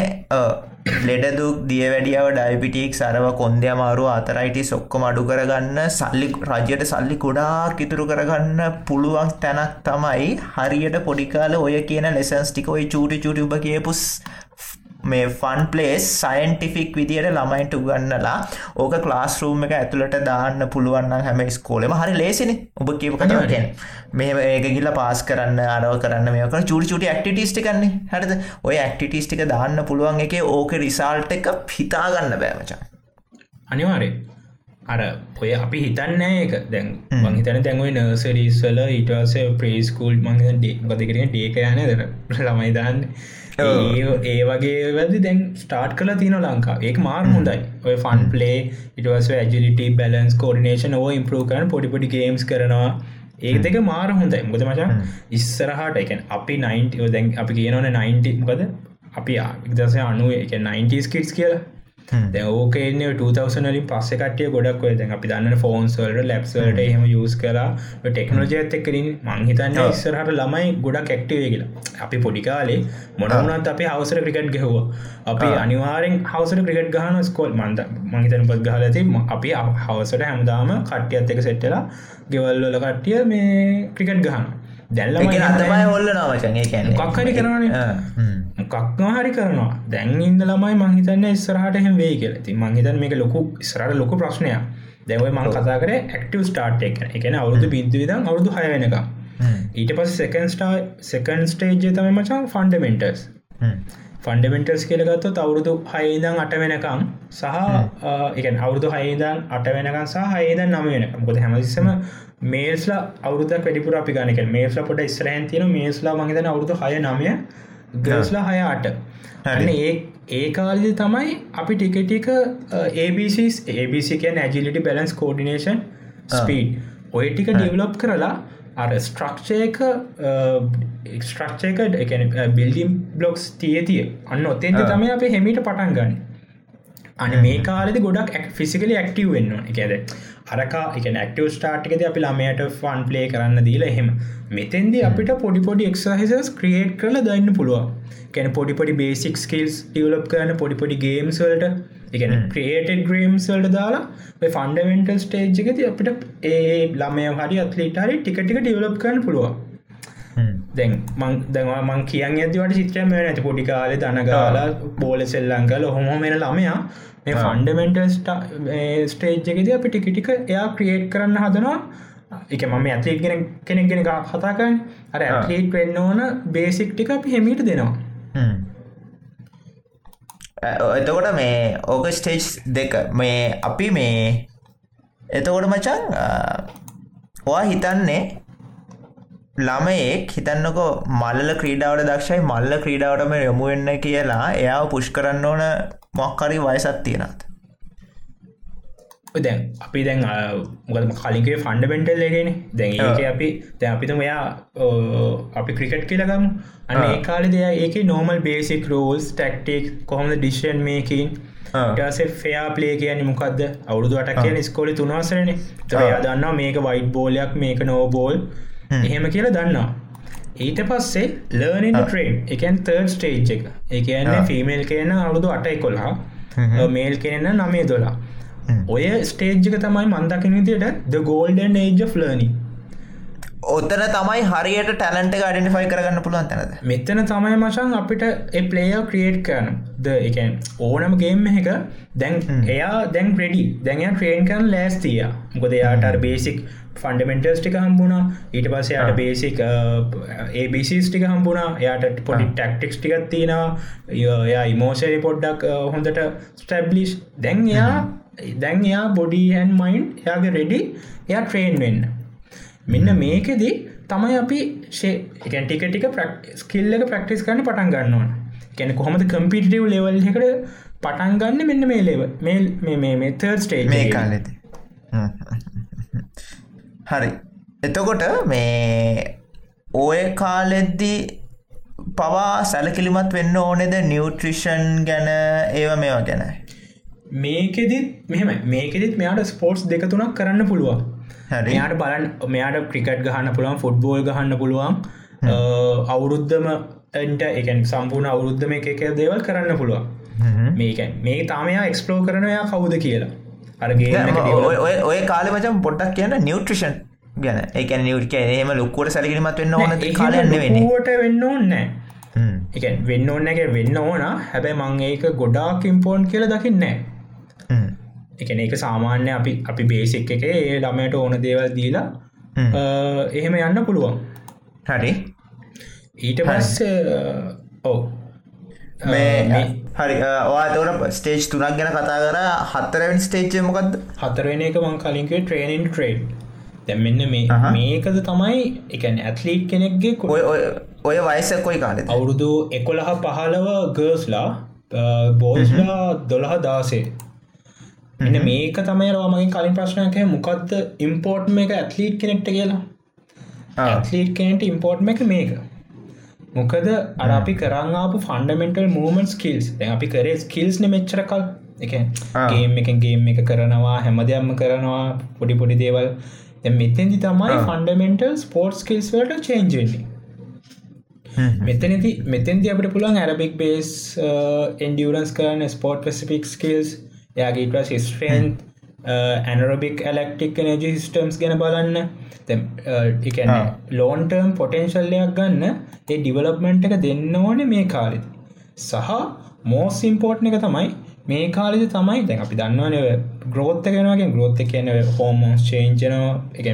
ලෙඩදුක් දිය වැඩියාව ඩයිපිටික් සරව කොන්දය අමාරුව අතරයිටි සොක්කොම අඩු කරගන්න සල්ලි රජයට සල්ලි ගොඩාක් ඉතුරු කරගන්න පුළුවන් තැනක් තමයි හරියට පොඩිකාල ඔය කියන ලෙසන්ස් ටික ඔයි චූටි චුටි උබ කියපුස් මේ ෆන් පලේස් සයින්ටිෆික් විදියට ළමයින්ට උගන්නලා ඕක ක්ලාස් රූම් එක ඇතුළට දාන්න පුළුවන්න හැම ස්කෝලම හරි ලේසින. ඔබ කියපු කටවටෙන් මේ ඒක ගිල්ල පාස් කරන්න අරව කරන්න මේක චුටි චුටි ඇක්ටිටිස්ටි කන්නේ හරිද? ඔය ඇක්ටිටිස්ටික දාන්න පුළුවන් එක ඕක රිසාල්ට එක හිතාගන්න බෑමචා අනිවාරය අර ඔය අපි හිතන්න ඒක. දැන් මංහිතන දැන්වයි නර්සරිස්වල ඉටස ප්‍රේස්කූල් මං ගතිකරෙන ඩේක යන දර ළමයි දාන්න ඒ වගේ වැදි දැන් ස්ටාර්ට් කල තින ලංකා. ඒ මාර් හොඳයි. ඔය ෆන් පලේ ඉටවස් ඇජිලිට බැලන්ස් කෝඩිනේෂන් ඕ ඉම්පරූ කරන පොඩිපොඩි ගේම්ස් කරනවා. ඒ දෙක මාර හොඳයි. මුද මචා ඉස්සරහට එකන් අපි 90 දැන් අපි කියනවන 90 මොකද? අපි ඉදස අනුව එක 90 ස්කිටස් කියලා දැ ඕකන 2000ලින් පස්ස කටිය ගොඩක් දැන් අපි දන්න ෆෝන්ස්වල්ට ලැබ්ස්වලට එහෙම යස් කලා ටෙක්නෝජයත් එක්කරින් මංහිතන්න ඉස්සරහට ළමයි ගොඩක් ඇක්ටවේ කියලා. අපි පොඩිකාලේ මොනවනත් අපේ හවසර ක්‍රිකට් ගැහවා. අපි අනිවාරෙන් හවසර ක්‍රිකට් ගහන ස්කෝල් මන්ද මහිතන පත් ගහලති අපි හවසට හැමදාම කට්ටියත් එක සෙට්ටලා ගෙවල්වල කට්ටිය මේ ක්‍රිකට් ගහන්න දැල්ලම අතමයි ඔල්ල නවචගේ කැන කක්හරි කරන කක්හරි කරනවා. දැන් ඉන්න ළමයි මංහිතන්න ඉස්සරහට හෙම වේ කියල. ති මංහිතන් මේක ලොකු ස්රට ලොකු ප්‍රශ්නයක්. දැවයි මං කතා කර ක්ටව ස්ටාර්ට් එක එකන අවුදු බින්දුවිදම් අවුදු හය වෙනක ඊට පස් සකන් ස්ටා සකන් ස්ටේජ් තම මචන් ෆන්ඩමෙන්ටස් ෆන්ඩමෙන්ටල්ස් කියලගත්තු අවුරුදු හයිදං අට වෙනකම් සහ එක අවුරුදු හයිදන් අට වෙනකන් සහ හයිදන් නම වෙන ගොද හැමසිසම මේස්ලා අවුරුද පෙඩිපුර අපි ගනක මේස්ලා පොට ස්රෑන් තියන මේස්ලා මහිතන අවුරුදු හය නමය ගස්ලා හය අට. ඒ ඒ කාලි තමයි අපි ටිකටික ABCස් ABC කියන ඇජිලිටි බැලන්ස් කෝඩිනේෂන් ස්පීඩ් ඔය ටික ඩිවලොප් කරලා අර ස්ට්‍රක්ෂයක ස්ට්‍රක්ෂයක එකන බිල්ඩිම් බ්ලොක්ස් තිය තිය. අන්න ඔත්තෙන්ද තම අප හෙමිට පටන් ගන්න. අන මේ කාලෙද ගොඩක් ෆිසිකලි ඇක්ටව වෙන්න එකද අරකා එක ඇක්ටව ස්ටාර්ටිකද අපි ළමයට ෆන් ප්ලේ කරන්න දීලා එහෙම. මෙතෙන්දි අපිට පොඩිපොඩි එක්සහිසස් ක්‍රියේට් කරල දන්න පුළුවන්. කැන පොඩිපොඩි බේසික් ස්කිල්ස් ඩියලප් කරන පොඩිපොඩි ගේම්ස්වල්ට එක ක්‍රේටඩ ග්‍රීම්ස්වල්ට දාලා ෆන්ඩමෙන්ටල් ස්ටේජ්ගති අපිට ඒ ළමය හරි අත්ලිටරි ටිකටික ඩියලප් කරන පුළුවන්. දැන් මං දැවා මං කියන් ඇතිවට චිත්‍රම ඇති පොඩි කාලෙ දනගාලා බෝල සෙල්ලංකල හොම මෙන ළමයා මේ ෆන්ඩමෙන්ටල් ස්ටේජ්ගෙද අපි ටිකිටික එයා ක්‍රියේට් කරන්න හදනවා. එක මම ඇතලිට ගෙන කෙනෙක් ගෙන කතාකන් අර ඇටලිට වෙන්න ඕන බේසික් ටික අපි හෙමිට දෙනවා එතකොට මේ ඕක ස්ටේජ් දෙක මේ අපි මේ එතකොට මචන් ඔයා හිතන්නේ ළමයෙක් හිතන්නකො මල්ල ක්‍රීඩාවට දක්ෂයි මල්ල ක්‍රීඩාවටම යොමුවෙන්න කියලා එයා පුෂ් කරන්න ඕන මොක්කරි වයසත් තියෙනත් දැන් අපි දැන් මොකද කලින්ගේ ෆන්ඩමෙන්ටල් ලගෙන දැන් ඒක අපි දැ අපිතම එයා අපි ක්‍රිකට් කියලගම් අන්න ඒ කාලි දෙය ඒක නෝමල් බේසික් රෝල්ස් ටක්ටික් කොහොමද ඩිෂන් මේකින් ටසේ ෆයා පලේ කියන මොකක්ද අවුදු අටක් කියන ස්කෝලි තුනවාසරන තයා දන්න මේක වයිට් බෝලයක් මේක නෝබෝල් එහෙම කියලා දන්නවා. ඊට පස්සේ ලර්නින් ට්‍රේන් එකන් තර්ඩ් ස්ටේජ් එක. එකන්න ෆිමේල් කියන අවුදු අටයි කොල්හා මේල් කෙනන්න නමේ දොලා ඔය ස්ටේජ්ක තමයි මන්දකින විදියට ද ගෝල්ඩන් ඒජ් ලර්නි ඔත්තන තමයි හරියට ටැලන්ට අඩිනිෆයි කරගන්න පුළුවන් තැනද? මෙතන තමයි මචන් අපිට පලේය ක්‍රියේට් කරන. ද එකන් ඕනම ගේම් එක දැන් එයා දැන් ප්‍රඩි දැන් ට්‍රේන් කරන ලෑස්තිය මොකද එයාට බේසික් ෆන්ඩමෙන්ටර්ස් ටික හම්බුණා. ඊට පස්ස යට බේසික් ඒබිසිස් ටික හම්බුණා. එයාට පොඩි ටක්ටික්ස් ටිකත් තියෙනවා. එයා ඉමෝසරි පොඩ්ඩක් හොඳට ස්ටැබ්ලිෂ් දැන් එයා දැන් එයා බොඩි හැන් මයින්් එයාගේ රෙඩි එයා ට්‍රේන් වෙන්න. මෙන්න මේකෙදී තමයි අපි ෂේකැටික ටික ස්කිල්ල එක ප්‍රක්ටිස් කරන්න පටන් ගන්නවන කැන කොහොමද කම්පිටව ලෙවල් එකට පටන් ගන්න මෙන්න මේ ලෙව මේ මේ තර් ස්ටේජ් මේ කාලෙද. හරි. එතකොට මේ ඕය කාලෙද්දී පවා සැලකිලිමත් වෙන්න ඕනෙද? නිියවට්‍රිෂන් ගැන ඒව මේවා ගැනයි මේකෙදිත් මෙහම මේකෙදිත් මෙයාට ස්පෝර්ට්ස් දෙක තුනක් කරන්න පුළුවන්. මෙයාට බලන් මෙයාට ක්‍රිකට් ගහන්න පුළුවන් ෆුට්බෝල් ගහන්න පුළුවන් අවුරුද්ධම එන්ට එකන් සම්පූර්ණ අවුරුද්ධම එක එක දේවල් කරන්න පුළුවන්. මේක මේ තාමයා එක්ස්පලෝ කරනයා කවුද කියලා. අරගේ ඔය කාල මචම් පොට්ටක් කියන්න නිියවට්‍රිෂන් ගැන. එක නිියට එහෙම ලොක්කුවට සැලිකිරීමත් වෙන්න ඕන කාලන්න වෙනට වෙන්න ඕන්නෑ එක වෙන්න ඕන්න එක වෙන්න ඕන. හැබැයි මං ඒක ගොඩාක් ඉම්පෝන්් කියල දකින්නෑ එකන එක සාමාන්‍ය අපි අපි බේසික් එක ඒ ළමයට ඕන දේවල් දීලා එහෙම යන්න පුළුවන්. හරි. ඊට පස්ස ඔව. මේ හරි. වාතවට ස්ටේජ් තුනක් ගැන කතා කර. හත්තරවෙන් ස්ටේජ්ය මොකක්ද හතරෙන එක මං කලින්ගේ ට්‍රේනින් ට්‍රේඩ් දැමන්න මේ මේකද තමයි එකන ඇත්ලීට් කෙනෙක්ගේ ඔය ඔය වයස කොයි කාලෙ අවුරුදු එකොළහ පහලව ගර්ස්ලා බෝස්ලා දොළහ දාසේ එන්න මේක තමයි රවාමගේ කලින් ප්‍රශ්නයක මොකක්ද ඉම්පෝර්ට් එක ඇත්ලීට් කෙනෙක්ට කියලා? ඇත්ලීට් කෙනෙට ඉම්පෝර්ට් එක මේක මොකද අර අපි කරංආපු ෆන්ඩමෙන්ටල් මූමන් ස්කිල්ස් අපි කරේ ස්කිල්ස් න මෙච්චරකල් එක ගේම් එක ගේම් එක කරනවා හැම දෙයක්ම කරනවා පොඩි පොඩි දේවල්. මෙතැදි තමයි ෆන්ඩමෙන්ටල් ස්පෝර්ට් ස්කිල්ස් වලට චේන්ජන්නේ මෙතනති මෙතැන්ති අපට පුළුවන් ඇරබික් බේස් එන්ඩියරන්ස් කරන ස්පෝර්ට් පෙසිපික් ස්කිල්ස් යාගේටස් ස්ට්‍රේන්් ඇනරබික් ඇලෙක්ටික් නජ සිිස්ටම්ස් ගැන බලන්න. එකන ලෝන්ටර්ම් පොටෙන්ශල්ලයක් ගන්න ඒ ඩිවලප්මෙන්ට් එක දෙන්න ඕන මේ කාලෙද. සහ මෝස් ඉම්පෝර්ට් එක තමයි මේ කාලෙද තමයි දැන් අපි දන්නවන ග්‍රෝත්ත කෙනවාගේ ග්‍රෝත්ත කියන හෝමෝස් චේන්ජනවා එක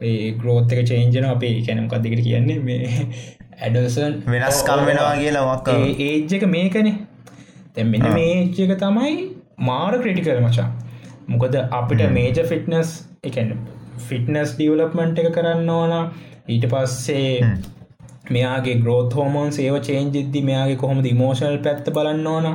ඒ ග්‍රෝත් එක චේන්ජන අපේ කැනම් කදදිකට කියන්නේ? මේ ඇඩසන් වෙනස්කම් වෙනවා කියලා මොකක් ඒජ් එක මේකනේ තැ මෙන්න මේ ඒජ් එක තමයි මාර ක්‍රටිකල් මචා. මොකද අපිට මේජ ෆිට්නස් එකන්න ෆිට්නස් ඩියවලප්මන්ට් එක කරන්න ඕන. ඊට පස්සේ මෙයාගේ ග්‍රෝත් හෝමෝන් සේව චේන්ජිද්දි මෙයාගේ කොහොමද ඉමෝෂල් පැත්ත බලන්න ඕන?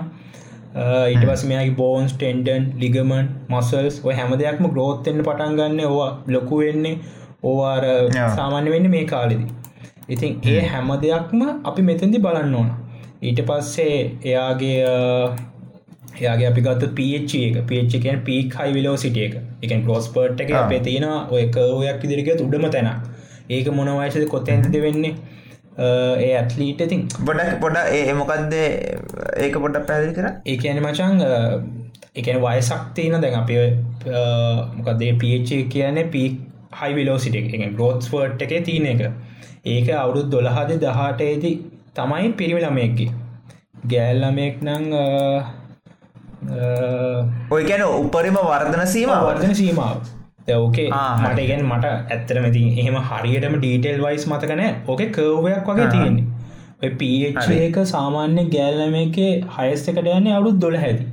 ඊට පස් මෙයාගේ බෝන්ස් ටෙන්ඩන් ලිගමන් මසල්ස් ඔය හැම දෙයක්ම ග්‍රෝත්තෙන්න්න පටන් ගන්න. ඕවා ලොකු වෙන්නේ. ඕවාර සාමාන්‍ය වෙන්න මේ කාලෙදි. ඉතින් ඒ හැම. දෙයක්ම අපි මෙතැදි බලන්න ඕන ඊට පස්සේ එයාගේ එයාගේ අපි ගත්ත පච එක. පච එකෙන් පීක් හයි විලෝ සිටිය එක. එකන් කලෝස්පර්ට් එක අපේ තියෙන ඔය කවයක් ඉදිරික උඩම තැන ඒක මොනවයිශද කොතැන්තිද වෙන්නේ? ඒ ඇත්ලීට ඉතින් බොඩක් පොඩ ඒ මොකක්ද ඒක පොඩක් පැදිි කර ඒ කියන මචන් එකන වයසක් තියෙන දැන් අප මොකදේ පච කියන්නේ පීක් හයි විලෝසිට එක. ගෝත්ස්වර්ට් එක තියෙන එක. ඒක අවුරුත් දොළහද දහටේදී තමයි පිරිමිලමයක්කි ගෑල්ලමෙක් නං ඔය ගැන උපරිම වර්ධන සීම වර්ධන සීමාව. ඕකේ මට ඉගෙන් මට ඇත්තරම ති එහෙම හරියටම ඩීටෙල් වයිස් මතකන ඕක කවයක් වගේ තියෙන්නේ. එක සාමාන්‍ය ගෑල්ලම එක හයස් එකට යන්නේ අවුත් දොළ හැදි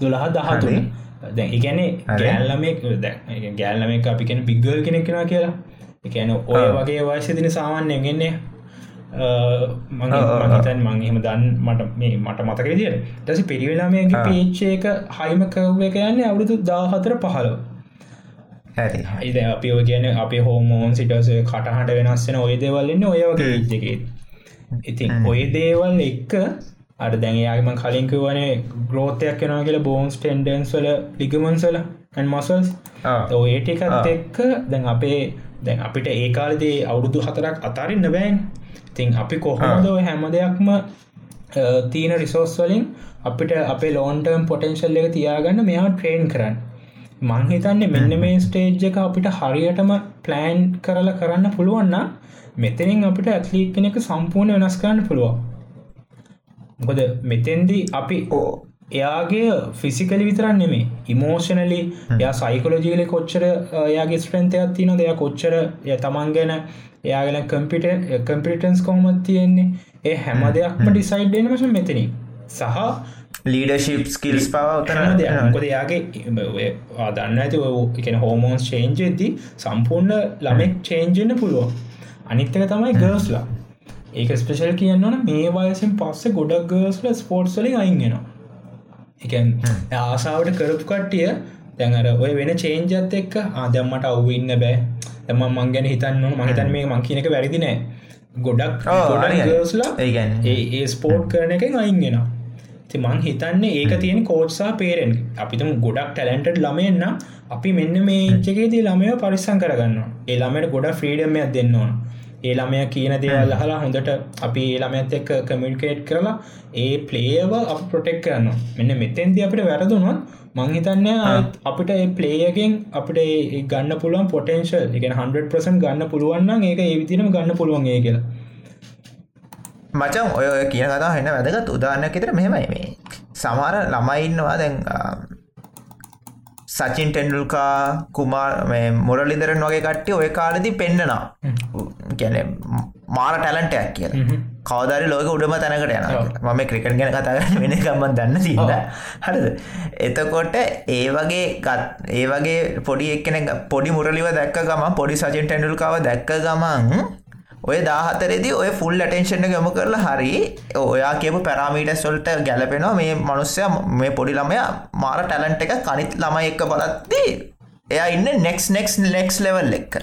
දොළහ දහතුන දැ ඉගැනේ ගෑල්ලමෙක් ගෑල්ලම එක අපි කෙන බිග්ගල් කෙනෙක් කෙන කියලා. එකන ඔය වගේ වයිශ තින සාමාන්‍යයෙන් ගෙන්නේ මහිතන් මං එහෙම දන් මට මේ මට මතක විදිිය දසි පිරිවෙලාමයගේ පේච්ච එක හයිම කව්ව එක යන්නේ අවුරුදු දාහතර පහලෝ. ඉද අපි ඔය කියන අප හෝමෝන් සිටස කටහට වෙනස්සෙන ඔය දේවල්ලන්න ඔය වගේ ඉතින් ඔය දේවල් එක්ක අට දැන්යාගම කලින්ක වනේ ග්‍රෝතයක් කෙනවා කියලා බෝන්ස් ටෙන්ඩන්ස් වල ලිගමන්සල ඇන් මසල්ස් ඔයටිකත් එක්ක දැන් අපේ දැන් අපිට ඒකාලදේ අවුරුදු හතරක් අතාරන්න බෑන් තින් අපි කොහොමද හැම දෙයක්ම තීන රිසෝස් වලින් අපිට අපේ ලෝන්ටර්ම් පොටෙන්ශල් එක තියාගන්න මෙයා ට්‍රේන් කරන්න. මංහිතන්නේ මෙන්න මේ ස්ටේජ් එක අපිට හරියටම ප්ලෑන් කරලා කරන්න පුළුවන්න මෙතනින් අපිට ඇත්ලීට් කෙනෙක සම්පූර්ණ වෙනස් කරන්න පුළුවන්. මොකද මෙතෙන්දී අපි ඕ එයාගේ ෆිසිකලි විතරන්න නෙමේ ඉමෝෂනලි යා සයිකලෝජීලි කොච්චර යාගේ ස්ප්‍රන්තයක් තින දෙයක් කොච්චර ය තමන් ගැන එයාගෙන කම්පිට කම්පිටන්ස් කොහොමත් තියෙන්නේ? ඒ හැම දෙයක්ම ඩිසයිඩ්ඩෙන වශ මෙතනින්? සහ ලීඩශිප් ස්කිල්ස් පව උතන දෙයක්කොද යාගේ ආදන්න ඇති එකන හෝමෝන්ස් චේන්ජෙද්දි සම්පූර්ණ ළමෙක් චේන්ජෙන්න්න පුළුවන්. අනිත්තක තමයි ගර්ස්ලා ඒක ස්පේෂල් කියන්නවන මේ වයසින් පස්සේ ගොඩක් ගර්ස්ල ස්පෝර්ට්සලින් අයින්ගෙනවා එකන් ආසාාවට කරපු කට්ටිය දැඟර ඔය වෙන චේන්ජත් එක්ක ආදම්මට අව්ඉන්න බෑ. එම මං ගැන හිතන්න මහිතන් මේ මංකිනක වැරදිනෑ ගොඩක් ගොඩස්ලා ඒගැන් ඒ ස්පෝට් කරන එක අයින්ගෙන ති මං හිතන්නේ ඒක තියෙන කෝට්සා පේරෙන් අපිතම ගොඩක් ටැලන්ටඩ් ළමයන්න අපි මෙන්න මේ ඉච්චකේදී ළමය පරිස්සං කරගන්න ඒ ළමයට ගොඩ ෆ්‍රීඩම්යක් දෙන්න ඕන ඒ ළමය කියන දේවල් අහලා හොඳට අපි ඒ ළමඇත් එක්ක කමියනිකේට් කරලා ඒ පලේව අප ප්‍රොටෙක් කරන්න මෙන්න මෙතැන්දි අපිට වැරදුනොත් මංහිතන්න අපිට ඒ පලේයගෙන් අපිට ගන්න පුළුවන් පොටන්ශල් එක 100% ගන්න පුළුවන්න ඒක ඒ විතිනම ගන්න පුළුවන්ගේ කියලා. මචන් ඔය කියන කතා හන්න වැදගත්. උදාන්නක් එතර මෙහෙමයි මේ. සමහර ළමයින්නවා දැන් සචින් ටෙන්ඩුල්කා කුමාර් මොරලිදරන් වගේ කට්ටි ඔය කාලදි පෙන්න්නනවා ගැන මාර ටැලන්ටයක් කියල. කවදරි ලෝක උඩම තැනකට යන මම ක්‍රිකට් ගැන කතාගන්න වෙන ගම්මන් දන්න සිද හරද? එතකොට ඒ වගේ ගත් ඒ වගේ පොඩි එක්කෙන පොඩි මුරලිව දැක්ක ගම පොඩි සචින් ටැන්ඩුල්කාව දැක්ක ගමන් ඔය දාහතරෙදි ඔය ෆුල් ඇටෙන්ෂණ ගම කරලා හරි ඔයා කියපු පැරාමීට සොල්ට ගැලපෙනවා මේ මනුස්සය මේ පොඩි ළමය මාර ටැලන්ට එක කනිත් ළමයි එක්ක බලත්දී එයා ඉන්න නෙක්ස් නෙක්ස් නෙක්ස් ලෙවල් එක්.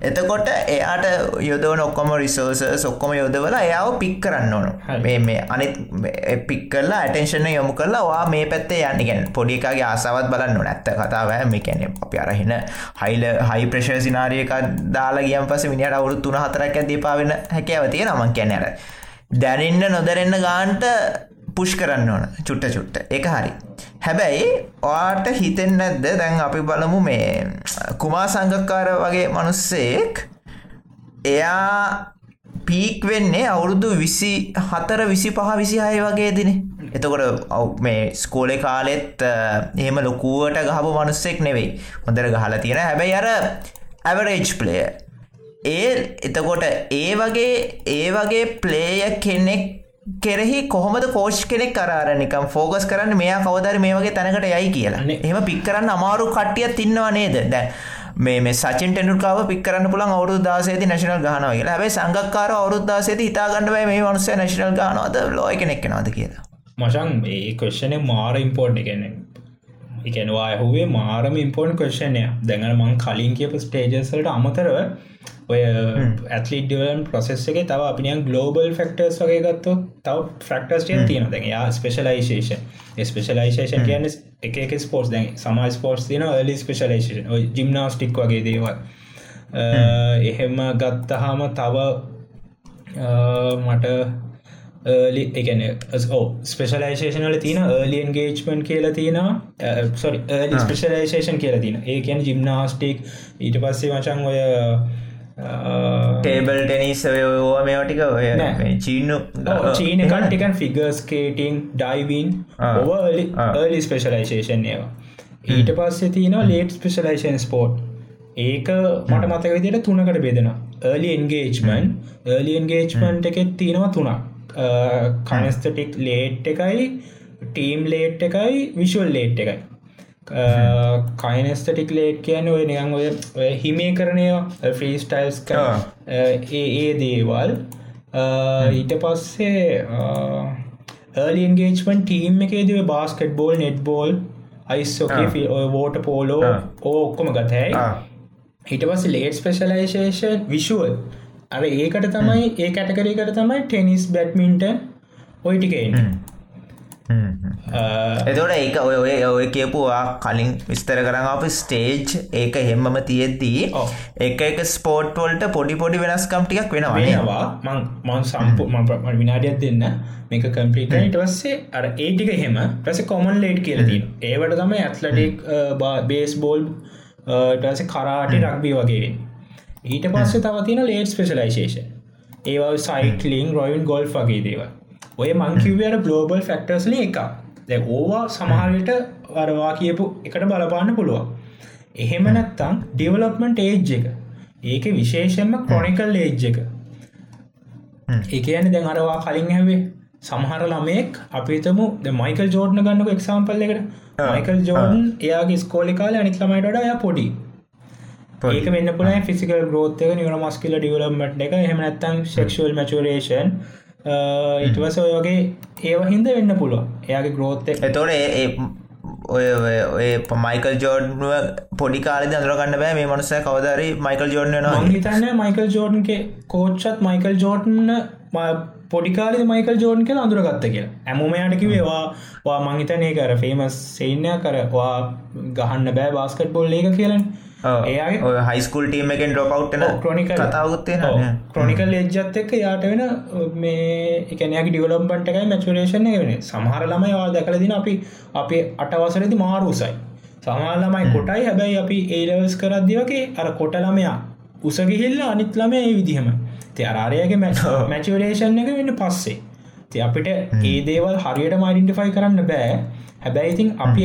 එතකොට එයාට යොදවන ඔක්කොම රිසෝසස් ඔක්කොම යොදවල එයාව පික් කරන්න ඕනු. මේ මේ අනිත් පික් කරලා ඇටෙන්ශන යොමු කරලා වා මේ පැත්තේ යන්නගෙන් පොඩිකාගේ ආසාවත් බලන්න නැත්ත කතාව මේ කැනෙ අපි අරහින හයිල හයි ප්‍රශ සිනාරියක දාලා ගියම් පස මිනිට අවුරු තුන හතරක් ඇදීපාවෙන හැකෑව තියෙන මං කියැන අර දැනන්න නොදරන්න ගාන්ට පුෂ් කරන්න ඕන. චුට්ට චුට්ට. එක හරි. හැබැයි ඔයාට හිතෙන් නැද්ද? දැන් අපි බලමු මේ කුමා සංගක්කාර වගේ මනුස්සෙක් එයා පීක් වෙන්නේ අවුරුදු විසි හතර විසි පහ විසි හය වගේ දින. එතකොට ඔව මේ ස්කෝලෙ කාලෙත් එහෙම ලොකුවට ගහපු මනුස්සෙක් නෙවෙයි. හොඳර ගහලා තියෙන. හැබැයි අර ඇවරේජ් ප්ලේ ඒ එතකොට ඒ වගේ ඒ වගේ ප්ලේය කෙනෙක් කෙරෙහි කොහොමද කෝෂ් කෙනෙක් කරර නිකම් ෆෝගස් කරන්න මෙයා කවදර මේ වගේ තැනකට යයි කියලා. එහෙම පික් කරන්න අමාරු කට්ටියත් ඉන්නවා නේද? දැ මේ මේ සචින් ටෙන්ඩුල්කාව පික් කරන්න පුළන් අවුරු දාසේති නැශනල් ගහනව කියලා. හැබයි සංගක්කාර අවුරුද්දාසේති හිතාගන්න බයි මේ වනුස නැශනල් ගානවද ලෝය කෙනෙක් නවාද කියලා. මචන් ඒ කොශ්ෂනය මාර ඉම්පෝර්ට් එකන එකනවා ඇහුවේ මාරම ඉම්පෝර්න් කොශ්ෂණය දැඟන මං කලින් කියප ස්ටේජසලට අමතරව ඔය ඇත්ලි ඩවලන් ප්‍රසෙස් එක තව අපිනියන් ගලෝබල් ෆෙක්ටර්ස් වගේ ගත්තු තව ෆක්ටර්ස්ටිය තියෙන දැන් යා ස්පෙශලයිසේෂන් ස්පෙශලයිසේෂන් කියන්න එක ස්පෝර්ස් දැන් සමයි ස්පෝර්ස් තින ලි ස්පෙශලයිසේෂන් ජිම්නාස්ටික් වගේ දේවල්. එහෙම ගත්තහම තව මට එකන ඕ ස්පෙශලයිසේෂනල තින ලන් ගේච්මන් කියලා තින සොරි ස්පෙශලයිසේෂන් කියලා තින ඒ කියන ජිම්නාස්ටික් ඊට පස්සේ වචන් ඔය ටේබල් ටෙනිස් ඕ මේටික ඔය. චීනු චීන කටිකන් ෆිගර්ස්කේටිං ඩයිවන් ආ. ආ. ඔවලි ස්පෙශලයිසේෂන් ඒවා. ඊට පස්සේ තියන ලේට් ස්පෙශලයිෂන් ස්පෝට් ඒක මට මතක විදිට තුනකට බෙදෙන ලි එන්ගේජ්මන් ලි එන්ගේජ්මන්ට් එකෙත් තියෙනවා තුනක් කනස්තටික් ලේට් එකයි ටීම් ලේට් එකයි විශුවල් ලේට් එකයි. කයිනස්ටටික් ලේට් කියන ඔය නිගන් ඔය ඔය හිමේ කරනය ෆ්‍රී ස්ටයිල්ස් ආ. ඒ ඒ දේවල්. ඊට පස්සේ ඒලින්ගේජමන් team එකේදව basketball netball ice hockey water polo. ඕ ඔක්කොම ගතයි. හිට පස්ස ලේට් ස්පෙශලයිසේෂන් විශුවල් අර ඒකට තමයි ඒ කැටකරීකට තමයි ටෙනිස් බැට්මින්ටන් ඔයි ටිකෙන් එතවට ඒක ඔය ඔය ඔය කියපුවා කලින් විස්තර කරන්න අප ස්ටේජ් ඒක හෙම්මම තියෙද්දී. එක එක ස්පෝට් වල්ට පොඩි පොඩි වෙනස්කම් ටිකක් වෙනවා වෙනවා. මං මන් සම්පු ම විනාඩියත් දෙන්න. මේක කම්පිට ඉට වස්සේ අර ඒටික හෙම. ප්‍රස කොමන් ලේට් කියලදී ඒවට තම ඇත්ලටික් බේස් බෝල් ටස කරාටි රක්බී වගේ ඊට පස්සේ තවතින ලේට් ස්පෙශලයිසේෂන් ඒවා සයිටලිං රොයින් ගොල් වගේ දේව ඔය මංකිවයට ගලෝබල් ෆෙක්ටර්ස්ල එක දැ ඕවා සමහරයට අරවා කියපු එකට බලපාන්න පුළුවන්. එහෙම නැත්තං ඩිවලොප්මන්ට් ඒජ් එක. ඒක විශේෂෙන්ම ක්‍රොනිකල් ඒජ් එක. ඒකයන දැන් අරවා කලින් හැවේ සමහර ළමයෙක් අපිතම මයිකල් ජෝර්න ගන්නක එක්සාම්පල් එකට. මයිකල් ජෝර්න් එයාගේ ස්කෝලි කාල අනිත් ළමයිට පොඩි පොඩි. ඒක වෙන්න පුල ෆිසිකල් ගෝතක නිවර මස්කිල ඩිවලම්මට එක. එහමනත්තන් සෙක්ෂුවල් මචරේෂන් ඉටවස ඔයගේ ඒව හින්ද වෙන්න පුළුව එයාගේ ග්‍රෝත්ත එතෝට ඒ ඔය ඔය මයිකල් ජෝඩ්නුව පොඩි කාලෙ අඳරගන්න බෑ. මේ මනුසය කවදරි මයිකල් ජෝඩ් නවා හිතන්න මයිකල් ජෝර්න්ගේ කෝච්චත් මයිකල් ජෝර්ටන් පොඩිකාලි මයිකල් ජෝර්න් කියල අඳුරගත්ත කිය ඇමුමයටකි වේවා වා මංහිතනය කර ෆේමස් සේනය කරවා ගහන්න බෑ බාස්කට් බොල් ඒක කියලන් ඔය හයිස්කල් ටීම එකෙන් ඩොපවට්න ක්‍රොනික කතාවගත්තේ ක්‍රොනිකල් එජ්ජත් එක්ක යාට වෙන මේ එකනයක් ඩිවලම්බන්ට එකයි මැචුරේෂණ වෙන සමහර ළමයි වා දැකලදින අපි අපේ අටවසරදි මාරුසයි. සමාල්ලමයි කොටයි. හැබැයි අපි ඒලවස් කරද්දි වගේ අර කොටළමයා උසගිහිල්ල අනිත් ළමය ඒ විදිහම. ති අරාරයගේ මැචුරේෂන් එක වෙන්න පස්සේ අපිට ඒ දේවල් හරියට මයිඩන්ටිෆයි කරන්න බෑ. හැබැයි ඉතින් අපි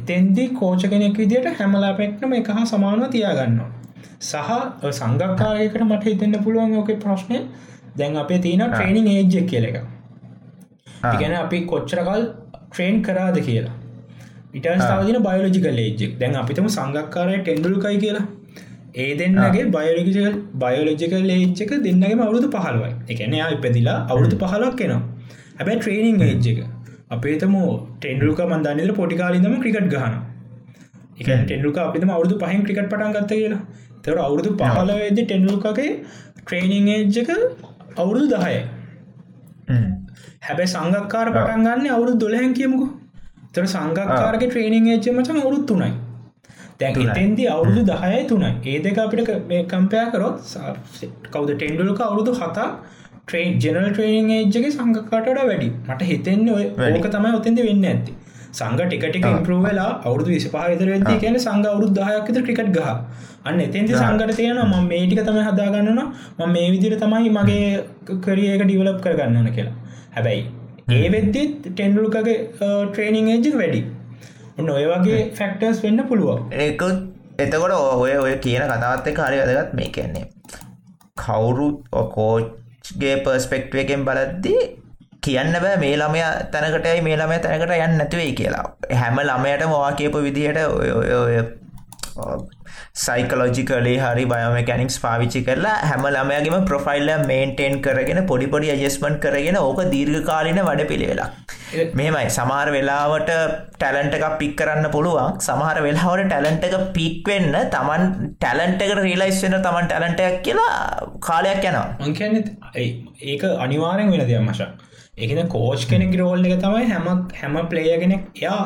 එතෙන්දි කෝච කෙනෙක් විදිට හැමලා පෙක්නම එක හා සමානව තියාගන්නවා. සහ සංගක්කාරයකට මට හිතන්න පුළුවන් ඕක ප්‍රශ්නය දැන් අපේ තියෙන ට්‍රේනිං ඒජ්ජක් කියල එක ඉගැන අපි කොච්චරකල් ට්‍රේන් කරාද කියලා. ඉට ස්ථාවදින බයෝලජිකල් ඒජෙක් දැන් අපිතම සංගක්කාරය ටෙන්ඩුල්කයි කියලා. ඒ දෙන්නගේ බයෝලජිකල් බයෝලජිකල් ඒච්චක දෙන්නගේම අවුරුදු පහලවයි එකන යා ඉපදිලා අවුරුදු පහලක් කෙනවා හැබැ ට්‍රේනිං ඒජ් එක. අපේතම ටෙන්ඩුල්ක මන්දන්නේද පොටිකාලිදම ක්‍රිකට් ගහන එක ටෙන්ඩුක අපිතම අවුදු පහින් ක්‍රිකට් පටන් ගත්ත කියලා. තර අවුරුදු පහලවෙද ටෙන්ඩුල්කගේ ට්‍රේනිං ඒජ් එක අවුරුදු දහය. හැබැ සංගක්කාර පටන් ගන්න අවුරුදු දොලහැන් කියමුකු. තර සංගක්කාරක ට්‍රේනිං ඒච්ච මචන් අවුරුත් තුනයි. දැන් එතෙන්දි අවුරුදු දහය තුනයි. ඒ දෙක අපිට මේ කම්පයා කරොත් කවද ටෙන්ඩුලක අවුරුදු හතා ට්‍රේන් ජනල් ට්‍රේනිං ඒජ්ගේ සංගකාටට වැඩි මට හිතෙන්න ඔය ඕක තමයි ඔතෙන්ද වෙන්න ඇති සංග ටිකට ඉම්පරවෙලා අවුදු විසි පහතර වෙදදි කියන සංග අවුරුදු දහයක්ත ක්‍රිකට් ගහ. අන්න එතෙන්ති සංගට තියෙන ම මේටික තම හදාගන්නන ම මේ විදිර තමයි මගේ කරියක ඩිවලප් කරගන්නන කියලා. හැබැයි ඒ වෙද්දිත් ටෙන්ඩුල්කගේ ට්‍රේනිං ඒජ් වැඩි. ඔන්න ඔය වගේ ෆැක්ටර්ස් වෙන්න පුළුවන්. ඒකුත් එතකොට ඔය ඔය කියන කතාවත් එක හරි වැදගත් මේ කියන්නේ. කවුරු කෝච්ගේ පර්ස්පෙක්ට් එකෙන් බලද්දී කියන්න බෑ මේ ළමය තැනකටයි මේ ළමය තැනකට යන්න නැතිවෙයි කියලා. හැම ළමයට මවා කියපු විදිහට සයිකලෝජිකලේ හරි බයෝමකැනික්ස් පාවිච්චි කරලා හැම ළමයගේම ප්‍රොෆයිල්ල මේන්ටේන් කරගෙන පොඩිපොඩි අජස්මන්් කරගෙන ඕක දීර්ඝ කාලින වැඩ පිළිවෙලක් මෙමයි සමහර වෙලාවට ටැලන්ට එකක් පික් කරන්න පුළුවන්. සමහර වෙලාවට ටැලන්ට එක පික් වෙන්න තමන් ටැලන්ට එකට රීලයිස් වෙන තමන් ටැලන්ටයක් කියලා කාලයක් යනවා. මංකන්න ඒක අනිවාරෙන් වෙන දෙයක් මශක් එකන කෝච් කෙනෙක් රෝල් එක තමයි හැම හැම පලේයගෙනෙක් යා එයා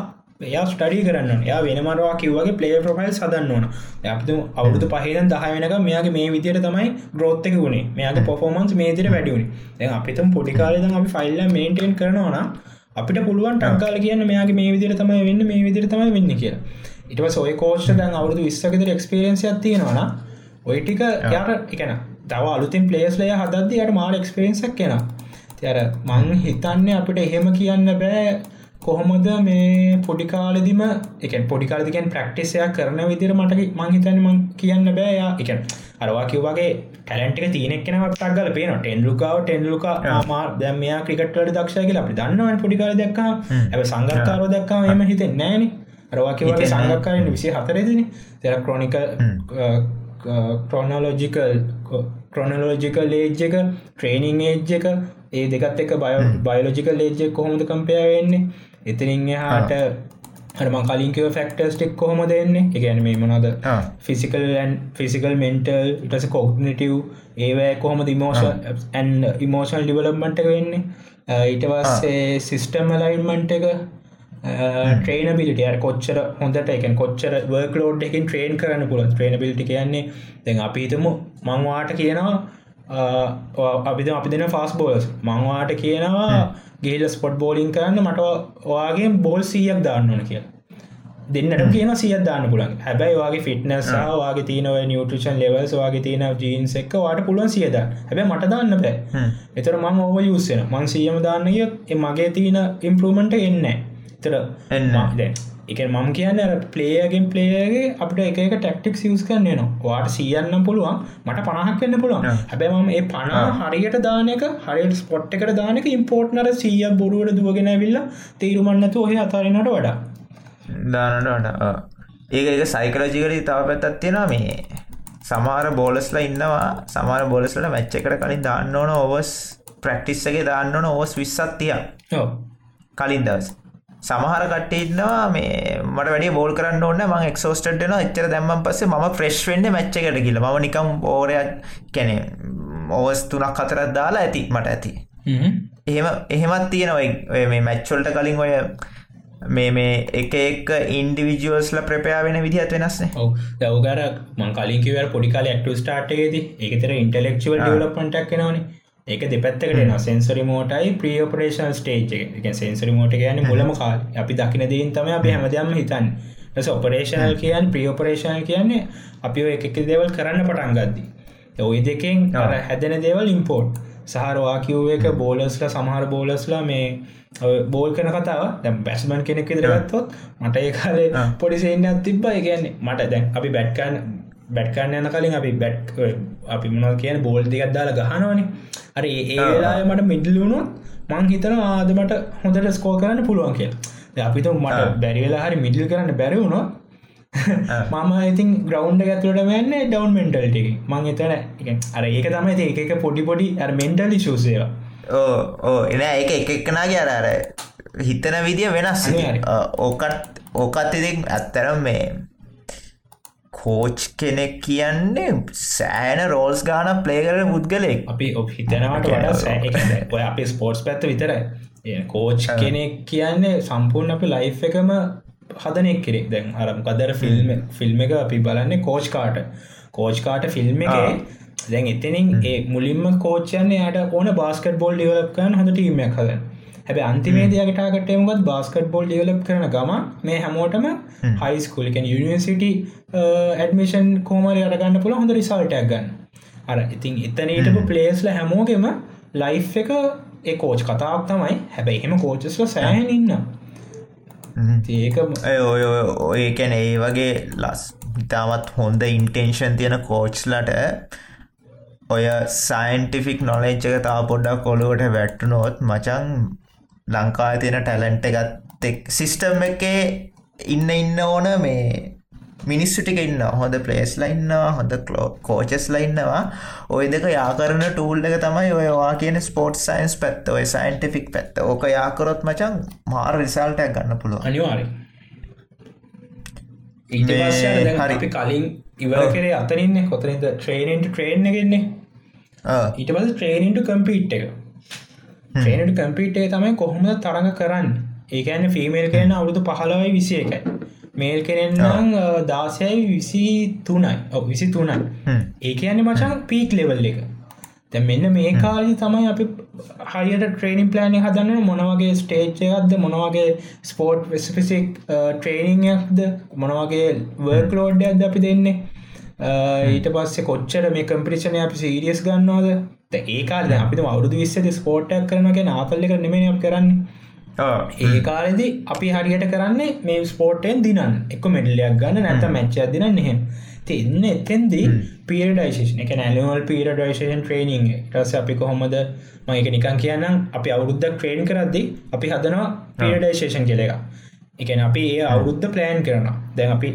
ස්ටඩි කරන්න යා වෙනමරවා කිව්වගේ පලේ ප්‍රොෆයිල් සදන්න ඕන. අපතු අවුදු පහහිදන් දහ වෙනක මෙයාගේ මේ විදියට තමයි ග්‍රෝත්තක වුණේ මෙයාගේ පොෆෝමන්ස් මේදිර වැඩියුණ දැ අපිතම් පොඩිකාලද අපි ෆයිල්ල මේන්ටෙන් කරනවා අපිට පුළුවන් ටක්කාල කියන්න මෙයාගේ මේ විදිර තමයි වෙන්න මේ විදිර තමයි වෙන්න කියලා. ඉටව සොය කෝෂ්ට දැන් අවුදු විස්සකතර එක්ස්පිරන්සියක් තියෙනවාන ඔයිටික යාට එකන තව අලුතින් පලේස්ලය හදදදියට මාර එක්ස්පිරන්සක් කෙන තියර මං හිතන්න අපිට එහෙම කියන්න බෑ කොහොමද මේ පොඩිකාලදිම එක පොඩිකාලදිකෙන් ප්‍රක්ටිසයක් කරන විදිර මට මංහිතන මං කියන්න බෑයා එක අරවා කිව්වාගේ ටැලන්ටික තියනෙක් කෙනව ටක්ගල පේන ටෙන්ලුකාව ටෙන්ලුක මා දැමයා ක්‍රිකට්වල දක්ෂය කියලා අපි දන්නවන පොඩිකාල දක්කා ඇ සංගකාරෝ දක්කා එම හිතෙන් නෑන. අරවා කිවගේ සංගක්කාරන්න විසි හතරදින තෙර ක්‍රෝනික ක්‍රොනලෝජිකල් ක්‍රොනලෝජිකල් ඒජ් එක ට්‍රේනිං ඒජ් එක ඒ දෙකත් එක බය බයලෝජිකල් ඒජ්ජ කොහොමද කම්පය වෙන්නේ එතනින් එහාට හරම කලින්කව ෆෙක්ටර්ස්ටික් කොහොම දෙන්නේ එකැන මේ මොනද ෆිසිකල්න් ෆිසිකල් මෙන්ටල් ඉටස කොග්නටව් ඒවෑ කොහොම ඉමෝෂන් ඉමෝෂල් ඩිවලම්මට වෙන්නේ? ඊටවස්සේ සිිස්ටම් ලයින්මන්ට එක ට්‍රේන බිලිට කොච්චර හොඳට එක කොච්චර වර්ක ලෝඩ් එකින් ට්‍රේන් කරන්න පුළ ට්‍රේන බිලිටි කියන්නේ දැන් අපිතම මංවාට කියනවා අපිද අපි දෙන ෆාස් බෝලස් මංවාට කියනවා ගේල ස්පොට් බෝලින් කරන්න මට ඔයාගේ බෝල් සීයක් දාන්නන කිය දෙන්නට කියන සිය දාන්න පුලන් හැබැයි වගේ ෆිට්නස් වාගේ තියනව නිියටෂන් ලෙවල්ස් වගේ තියන ජීන්ස් එක් වාට පුළුවන් සියද හැබ මට දාන්න බෑ. එතර මං ඕව යුස්සෙන මං සියම දාන්නය මගේ තියන ඉම්පරමට එන්න තර එන්න දැන් එක මම කියන්න පලේයගෙන් පලේගේ අපට එක ටක්ටික් සිියස් කරන්න නවා වාට සියන්නම් පුළුවන් මට පණහක් කන්න පුළුවන්. හැබැ මම ඒ පණ හරියට දානක හරියට ස්පොට් එකට දානක ඉම්පෝර්ට්නර සිය බොරුවට දුවගෙන විල්ල තේරුමන්නතු ඔහ අතාරනට වඩා. දානට වඩා ඒක එක සයිකලජිකලි තව පැත්තත් තියෙනවා මේ. සමාර බෝලස්ල ඉන්නවා සමාර බෝලස්ලට මැච්ච එකට කලින් දාන්න ඕන ඔවස් ප්‍රක්ටිස්සගේ දාන්න ඕන ඕස් විස්සත්තිය කලින් දවස් සමහර කට්ටඉන්නවා මේ මට වැඩි බෝල් කරන්න ඕන්න ම එක්ෝස්ටන එච්චර දැම්ම පස්සේ ම ෆ්‍රෙශ් වෙන්න මච්ච එකට කියල ම නිකම් ඕරයක් කැනෙ ඕවස් තුනක් කතරත් දාලා ඇති මට ඇති. එහෙම එහෙමත් තියෙනවයි මේ මැච්චොල්ට කලින් ඔය මේ මේ එක එක් ඉන්ඩිවිජුවස්ල ප්‍රපයා වෙන විදිහත් වෙනස්නේ ඔව. දවගර මං කලින්කිව පොඩිකාල ක්ට ස්ටාර්ටේද ඒකතර ඉන්ටලෙක්චුවල් ඩවලප්මටක් කෙනවනේ ඒක දෙපැත්තකට න සෙන්සරි මෝටයි ප්‍රියෝපරේෂන් ස්ටේජ් එක. සෙන්සරි මෝට කියන මුලම කාල්. අපි දකින දීන් තම අපි හැමදයම හිතන් ස ඔපරේෂනල් කියන් ප්‍රියෝපරේෂණ කියන්නේ අපි එක දෙවල් කරන්න පටන් ගද්දි. ඔයි දෙකෙන් හැදෙන දේවල් ඉම්පෝර්ට් සහරවා කිව් එක බෝලස්ල සමහර බෝලස්ලා මේ බෝල් කන කතාව. දැම් බැස්මන් කෙනෙක් දරගත්තොත් මට ඒ කාලේ පොඩිසේන්න තිබ්බ. කියන්නේ මට දැන් අපි බැට්කන් බැට්කන්න යන කලින් අපි බැට් අපි මොනල් කියන බෝල් දෙකක් දාලා ගහනවනේ. හරි ඒ වෙලා මට මිඩල්ලුණුත් මං හිතන ආදමට හොඳට ස්කෝ කරන්න පුළුවන් කිය අපිතු මට බැරිවෙලා හරි මිඩල් කරන්න බැරිවුණො මම ඉතින් ග්‍රවන්් ඇතුලට වෙන්න ඩවන් මෙන්ටල්ට මං එතන අර ඒක තමයි ඒක පොඩි පොඩි අර මෙන්ටල් ශූසේවා ඕ ඕ එන එක එක එක්කනාගේ අර අර හිතන විදිිය වෙනස් ඕකත් ඕකත් ඉතින් ඇත්තරම් මේ කෝච් කෙනෙක් කියන්නේ සෑන රෝල්ස් ගාන පලේකර පුද්ගලෙක් අපි ඔ හිතනවට ඔය අපි ස්පෝර්ට්ස් පැත්ත විතර කෝච් කෙනෙක් කියන්නේ සම්පූර්ණ අපි ලයි් එකම හදනෙක් කෙරෙක් දැන් අරම් කදර ෆිල්ම් ෆිල්ම් එක අපි බලන්නේ කෝච් කාට. කෝච් කාට ෆිල්ම් එක දැන් එතනින් ඒ මුලින්ම කෝච්චයන්නේ යට ඕන බාස්කට් බෝල් ඩිවලප් කන් හඳ ටීමයක් හදන්න හැබ අන්තිමේදයකටාකටයමුගත් බාස්කට් බෝල් ඩියලප් කරන ගම මේ හැමෝටම හයිස්කුලිකන් යනිවර්සිට ඇඩමිෂන් කෝමරි අරගන්න පුළ හොඳ රිසල්ටක් ගන්න. අර ඉතින් එතනටපු පලේස්ල හැමෝගෙම ලයි් එක ඒ කෝච් කතාවක් තමයි. හැබැයි එහෙම කෝචස්ල සෑහන් ඉන්න ඒක ඔය ඔය කැන ඒ වගේ ලස් ඉතාමත් හොඳ ඉන්ටෙන්ෂන් තියෙන කෝච්ලට ඔය සයින්ටිෆික් නොලෙච්චක තා පොඩ්ඩක් කොළුවට වැට්ටුනොත් මචන් ලංකා තියෙන ටැලන්ට එකත් සිිස්ටම් එකේ ඉන්න ඉන්න ඕන මේ මිනිස්සු ටික ඉන්න හොඳ පලේස් ලයින්නවා හොඳ කලෝ කෝචස් ලයින්නවා ඔය දෙක යාකරන ටූල් එක තමයි ඔයවා කියන ස්පෝට් සයින්ස් පැත්ත ඔය සයින්ටිෆික් පැත්ත. ඕක යාකරොත් මචන් මාර රිසල්ටයක් ගන්න පුළුව දැන් හරි. කලින් ඉවර කරේ අතරින්න කොතනද ට්‍රේනන්ට ට්‍රේන් එකෙන්නේ ඊට පස ට්‍රේනන්ට කම්පීට් එක ට්‍රේනට කම්පීට් තමයි කොහොමද තරඟ කරන්න? ඒකන්න ෆිමේල් කරන අවුරුදු පහලවයි විසි එකයි මේල් කෙනෙන්නම් දාසයයි විසි තුනයි විසි තුනයි ඒක යන්න මචන් පීක් ලෙවල් එක. තැ මෙන්න මේ කාලි තමයි අපි හරියට ට්‍රේනින් ප්ලෑනි හදන්න මොනවගේ ස්ටේජ් එකක්ද මොනවගේ ස්පෝට් වෙස්පිසික් ට්‍රේනිංයක්ද මොනවගේ වර්ක් ලෝඩ්ඩයක්ද අපි දෙන්නේ? ඊට පස්සේ කොච්චර මේ කම්පිරිෂණය අපි සීරියස් ගන්නවාද ඒකාල අපි අවුදු විස්සද ස්පෝට්ටක් කරනගේ නාපල්ල අප කරන්නේ. ඒ කාලෙදි අපි හරියට කරන්නේ මේ ස්පෝර්ටෙන් දිනන් එක මෙඩලයක් ගන්න නැත මැච්චයක් දින එහෙම. තින්න එතෙන්දී පිරඩයිශේෂන එක නැලවල් පිරඩයිශේෂන් ට්‍රේනිං රස අපි කොහොමද මක නිකන් කියන්නම්. අපි අවුරුද්ධ ට්‍රේන් කරද්දි අපි හදනවා පිරඩයිශේෂන් කෙල එක එකන අපි ඒ අවුරුද්ධ ප්ලෑන් කරන දැන් අපි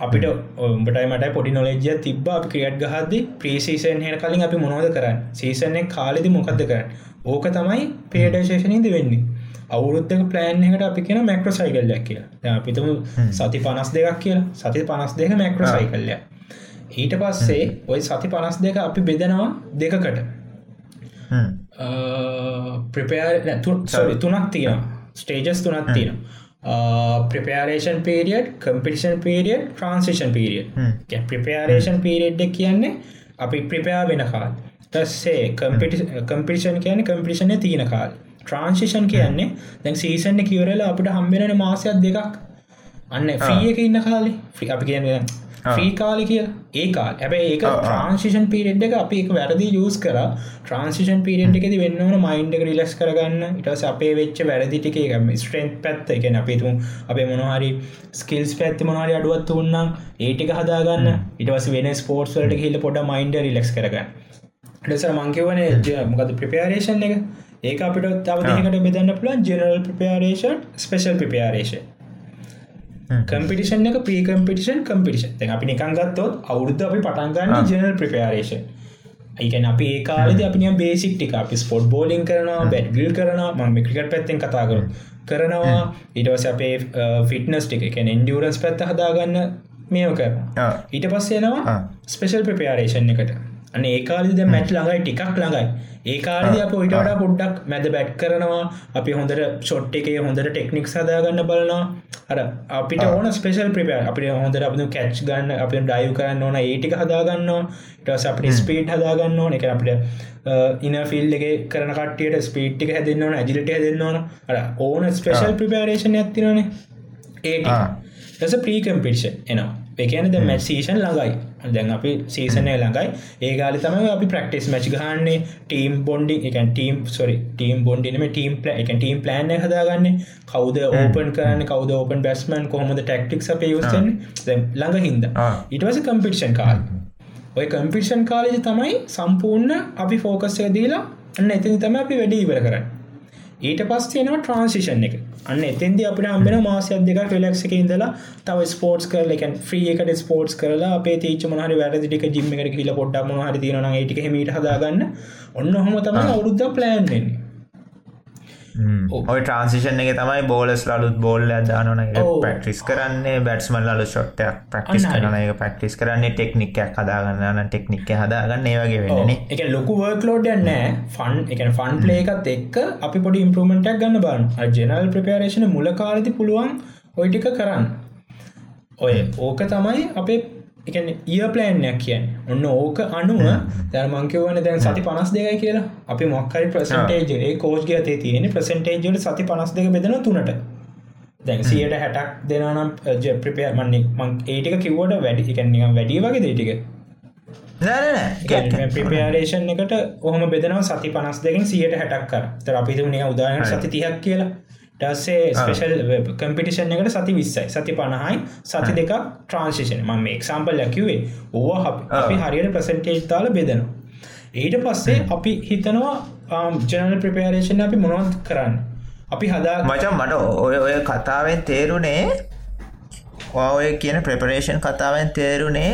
අපිට ඔබටයි මට පොඩි නොලෙජ්‍ය තිබ අපි ක්‍රියට් ගහද ප්‍රීසීසන් හෙන කලින් අපි මොනවද කරන්න? සීසන්නේ කාලෙදි මොකක්ද කරන්න? ඕක තමයි පේඩශේෂනීද වෙන්නේ. අවුරුද්ධක ප්ලෑන් එකට අපි කියෙන මැක්‍ර සයිකල්ලයක් කියලා. අපිතම සති පනස් දෙකක් කියලා. සති පනස් දෙක මැක්‍ර සයිකල්ලය ඊට පස්සේ ඔය සති පනස් දෙක අපි බෙදෙනවා දෙකකට. ප්‍රපයා තුනක් තියෙන ස්ටේජස් තුනක් තියෙන preparation period competition period transition period preparation period කියන්නේ අපි ප්‍රපයා වෙන කාල් තස්සේ කම්පිටිෂන් කියන කම්පිටිෂන තියෙන කාල් ට්‍රන්සිෂන් කියන්නේ දැන් සීසන්න කියවරල අපට හම්බෙන මාසයක් දෙකක්. අන්න ෆ්‍රිය එක ඉන්න කාලි. ්‍රි අපි කියන ්‍රී කාලි කිය ඒ කාල් හැබැ ඒක ට්‍රන්සිෂන් පිරිෙන්් එක අපි එක වැරදි යස් කර. ට්‍රන්සිෂන් පිරිෙන්් එකෙද වෙන්නවන මයින්ඩ රිලක්ස් කරගන්න. ඉටස් අපේ වෙච්ච වැරදිටික ස්ට්‍රෙන්් පැත්ත එක අපිතුම් අපේ මොනහරි ස්කිල්ස් පැත්ති මොනහරි අඩුවත් උන්නම් ඒටික හදාගන්න. ඉටවස වෙන ස්පෝර්ට්වලට හිල පොඩ මයින්ඩ රිලක්ස් කරගන්න. ඩෙසර මංකිවන මොකද ප්‍රපේරේෂන් එක? ඒක අපිට තවදකට බෙදන්න පුලන් general preparation special preparation competition එක ප්‍රීකම්පිටිෂන් කම්පිටිෂන් තැන් අපි නිකංගත්තොත් අවුද්ධ අපි පටන්ගන්න ජනල් ප්‍රපේරේෂන් ඒකන අපි ඒකාලද අපි බේසික් ටික. අපි ස්පොට් බෝලිින් කරනවා බැඩ්ගිල් කරනවා මං මික්‍රිකට පැත්තෙන් කතා කරු කරනවා. ඉටවස අපේ ෆිටනස් ටික එක එන්ඩියරන්ස් පැත්ත හදාගන්න මේෝ කරනවා. ඊට පස්සේනවා ස්පෙෂල් ප්‍රපේරේෂන් එකට අන ඒකාලද මැට් ළඟයි ටිකක් ළඟයි. ඒකාලද අප ඔයිට වඩා පොඩ්ඩක් මැද බැට් කරනවා. අපි හොඳට ෂොට් එකේ හොඳට ටෙක්නික් සදාගන්න බලනවා. අර අපිට ඕන ස්පේෂල් ප්‍රපේ අපි හොඳට අප කැච් ගන්න අප ඩයිව් කරන්න ඕන ඒටික හදාගන්න ටස් අපට ස්පීට් හදාගන්න ඕන. එක අපිට ඉන ෆිල් එක කරන කටියට ස්පීට්ටික හැදන්න ඕන ඇජිලට හැදන්න ඕන. අර ඕන ස්පේෂල් ප්‍රපේරේෂන් ඇතිනනේ ඒට ස ප්‍රීකම්පිෂන් එනවා. එකන ද මැ සීෂන් ළඟයි දැන් අපි සීසනය ළඟයි. ඒගාලි තම අපි ප්‍රක්ටිස් මච් ගහන්නේ. ටීම් බොන්ඩි එක ටීම් සොරි ටීම් බොන්ඩිනම ටීම් පල එක ටීම් ප්ලෑන් හදාගන්න. කවද ඕපන් කරන්න කවද ඕපන් බැස්මන් කොහොමද ටක්ටික් අප යුසන් ළඟ හින්ද. ඉටවස කම්පිටිෂන් කාල්. ඔය කම්පිටිෂන් කාලජ තමයි සම්පූර්ණ අපි ෆෝකස්ය දීලා අන්න එතිනි තම අපි වැඩි ඉවර කරන්න ඊට පස්සේනවා ට්‍රන්සිෂන් එක. අන්න එතන්ද අපට අම්බෙන මාසයක් දෙක ටෙලක්ස එක ඉඳලා තව ස්පෝට්ස් කරල එක ්‍රී එකට ස්පෝට්ස් කරලා අපේ තීච මහරි වැරදිටික ජිම්ම එකට කියල පොඩ්ඩක් මහරි තියන ඒටික මීට හදාගන්න. ඔන්න හොම තම අවුරුද්ධ ප්ලෑන්ෙන්නේ ඔය ට්‍රන්සිෂන් එක තමයි බෝලස් ලුත් බෝල්ල දානන. පැක්ටිස් කරන්නේ බැට්ස්මල් ලු ෂොට්ටයක් ප්‍රක්ටිස් අන්න හරි. කරන එක පැක්ටිස් කරන්නේ ටෙක්නික්යක් හදාගන්න ටෙක්නික් හදාගන්න ඒ වගේ වෙන්නනේ එක ලොකු වර්කලෝඩ නෑ. ෆන් එක ෆන් පලේ එකත් එක්ක අපි පොඩි ඉම්පරමෙන්ටක් ගන්න බන් ජනල් ප්‍රපේරේෂන මුල කාලති පුළුවන් ඔයිටික කරන්න. ඔය ඕක තමයි අපේ එකන ඊය ප්ලෑන්යක් කියන්න. ඔන්න ඕක අනුව දැර්මංකවන දැන් සති පනස් දෙකයි කියලා. අපි මොක්කරි ප්‍රසන්ටේජේ කෝස්්ග අතේ තියෙන ප්‍රසන්ටේජට සති පනස් දෙක බෙදෙන තුනට. දැන් සියට හැටක් දෙනම් ප්‍රපය මන්නේ මං ඒටික කිව්වට වැඩි එකනිම් වැඩිය වගේ දේටික ප්‍රපේරේෂන් එකට ඔහම බෙදනව සති පනස් දෙකින් සියට හැටක් කර. තර අපිතුනේ උදාහන සති තිහක් කියලා ටස්සේ ස්පේෂල් කම්පිටිෂන් එකට සති විස්සයි. සති පණහයි සති දෙක ට්‍රන්සිෂන් ම එක්සම්පල් ලැකිවේ ඕ අපි හරියට ප්‍රසන්ටේජ් තාල බෙදනවා. ඊට පස්සේ අපි හිතනවා ජනල් ප්‍රපේරේෂන් අපි මොනවත් කරන්න? අපි හදා මචන් මට ඔය ඔය කතාවෙන් තේරුණේ ඔය කියන ප්‍රපරේෂන් කතාවෙන් තේරුණේ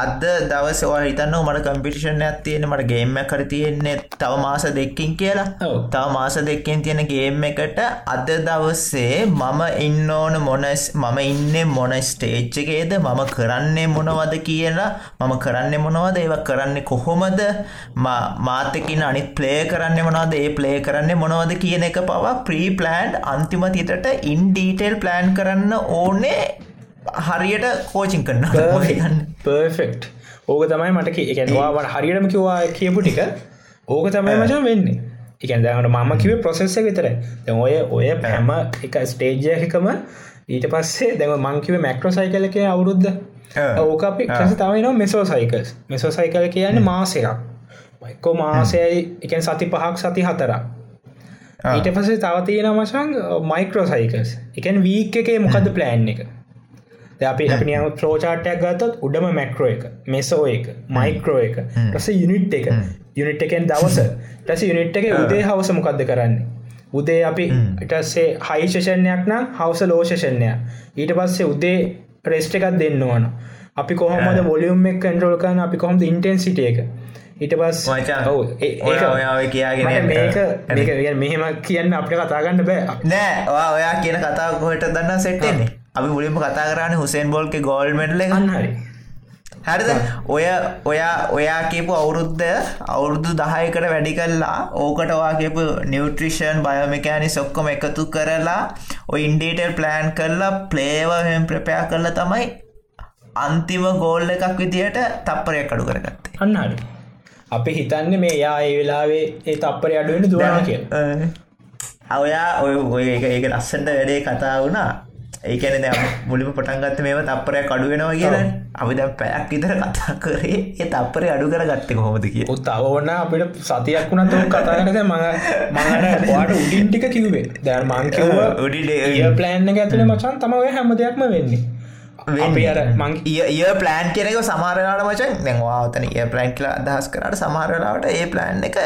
අද දවසවා හිතන්න මට කම්පිටිෂන් ඇත් තියෙන මට ගේම්ම කර තියෙන්නේ. තව මාස දෙක්කින් කියලා. තව මාස දෙක්කෙන් තියෙන ගේම් එකට අද දවස්සේ මම ඉන්න ඕන මොනස් මම ඉන්න මොන ස්ටේච්ච එකේද? මම කරන්නේ මොනවද කියලා? මම කරන්න මොනවද? ඒව කරන්න කොහොමද? මාතකින් අනිත් ප්ලේ කරන්න මොනවද? ඒ ප්ලේ කරන්න මොනවද කියන එක පවා ප්‍රී ප්ලෑන්් අන්තිම තිතට ඉන්ඩීටෙල් ප්ලෑන් කරන්න ඕනේ හරියට කෝචින් කරන්න පර්ෆෙක්් ඕක තමයි මට එකවාට හරියටම කිවා කියපු ටික. ඕක තමයි මචන් වෙන්නේ. එකන් දැනට මම කිව ප්‍රොසෙස්ස විතර ඔය ඔය පැම එක ස්ටේජ්ය එකම ඊට පස්සේ දැම මංකිව මැක්‍රෝ සයිකලක අවුරුද්ධ ඕක අපි කස තවයි න මෙසෝ සයිකස් මෙසෝ සයිකල කියන්න මාසයක්. මයිකෝ මාසයයි එකන් සති පහක් සති හතරක්. ඊට පසේ තව තියෙන මසන් මයිකරෝ සයිකස් එකන් වීක් එකේ මොකද ප්ලෑන් එක අපි අපනියම ෆ්ලෝචාටයක් ගත්තත් උඩම මැක්‍රෝ එක මෙසෝ එක මයික්‍රෝ එක ටස යුනිට් එක. යුනිට් එකෙන් දවස. ටස යුනිට් එක උදේ හවස මොකක්ද කරන්නේ? උදේ අපි ඉටස්සේ හයිශෂණයක් නම් හවස ලෝෂෂණය ඊට පස්සේ උදේ ප්‍රෙස්්ට එකක් දෙන්න ඕන. අපි කොහොමද වොලියුම් එක් කන්ටරෝල් කන අපි කොහොම ඉන්ටන්සිට එක? ඊට පස් කියාගෙන මේක මේක මෙහෙම කියන්න අපට කතාගන්න බෑ. නෑ ඔයා කියන කතාව කොහට දන්න සෙට්ටෙන්නේ අපි මුලින්ම කතා කරන්න හුසෙන් බෝල්ක ගෝල් මෙටල හරි. හරිද? ඔය ඔයා ඔයා කියපු අවුරුද්ධ අවුරුදු දහයකට වැඩි කල්ලා ඕකටවා කියපු නිවට්‍රිෂන් බයෝමිකෑනි සොක්කොම එකතු කරලා ඔය ඉන්ඩීටල් ප්ලෑන් කරලා ප්ලේවහෙන් ප්‍රපයා කරලා තමයි අන්තිම ගෝල්ල එකක් විදියට තප්පරයක් අඩු කරගත්තේ. අන්නහරි අපි හිතන්න මේ යා ඒ වෙලාවේ ඒ තප්පරය අඩුවෙන දුරන කිය ඔයා ඔය ඔය එක ඒක ලස්සට වැඩේ කතා වුණා ඒකන මුලිම පටන්ගත්ත මේම තප්පරය අඩු වෙනවා කියලා. අපි දැ පැයක් විතර කතා කරේ ඒ තප්පරය අඩු කර ගත්තක හොමද කිය තවන්න අපිට සතියක් වුණ තුන් කතාරද ම මඟට වාට උඩින් ටික කිව්වේ. මංකිව උඩි ප්ලෑන්න ඇතුළ මචන් තමව හැම දෙයක්ම වෙන්නේ. අර මං ඒ ප්ලෑන් කෙනෙක සමාරලාට මචන් නැවාතන ඒ ප්ලෑන්් කියල අදහස් කරට සමහරලාට ඒ ප්ලෑන් එක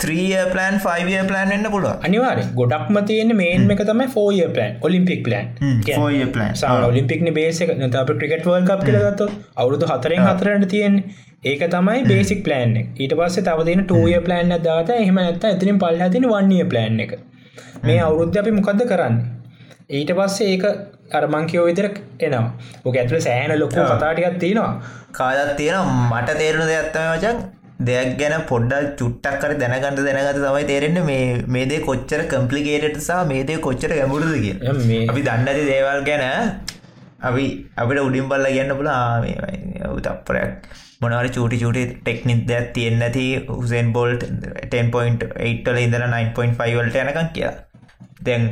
ත්‍රිය ප්ලන් ෆයිය ප්ලන් එන්න පුළුව අනිවාර ගොඩක්ම තියෙන මේන් එක තමයි four year plan Olympic plan ඔලිම්පික්න බේසක නත ක්‍රිකට් වල් කප් කියලගත්ත අවුරුදු හතරෙන් හතරට තියෙන් ඒක තමයි බේසික් ප්ලන් ඊට පස්සේ තවදින ටූය ප්ලන් දාත එහම ඇත්ත ඇතිරින් පල් හතින වන්නේ ප්ලන් එක. මේ අවුරුද්ධ අපි මොකක්ද කරන්න? ඊට පස්සේ ඒක අරමංකයෝ විතර එනවා. ඕක ඇතුළ සෑන ලොකු කතාටිකත් තියෙනවා. කාදත් තියෙන මට තේරුණු දෙයක්ත්තම වචන් දෙයක් ගැන පොඩ්ඩක් චුට්ටක් කර දැනගට දැනගත තමයි තේරෙන්නේ මේ මේදේ කොච්චර කම්පලිකේටට සහ මේදේ කොච්චර ගැමුරුද කිය අපි දන්නති දේවල් ගැන අපි අපිට උඩින් බල්ල කියන්න පුල තප්පරයක් මොනවර චූටි චූටි ටෙක්නික් දෙයක් තියෙන්න ඇති හුසෙන් බොල්ට් 10.8ටල ඉඳල 9.5 වලට යනකම් කියලා. දැන්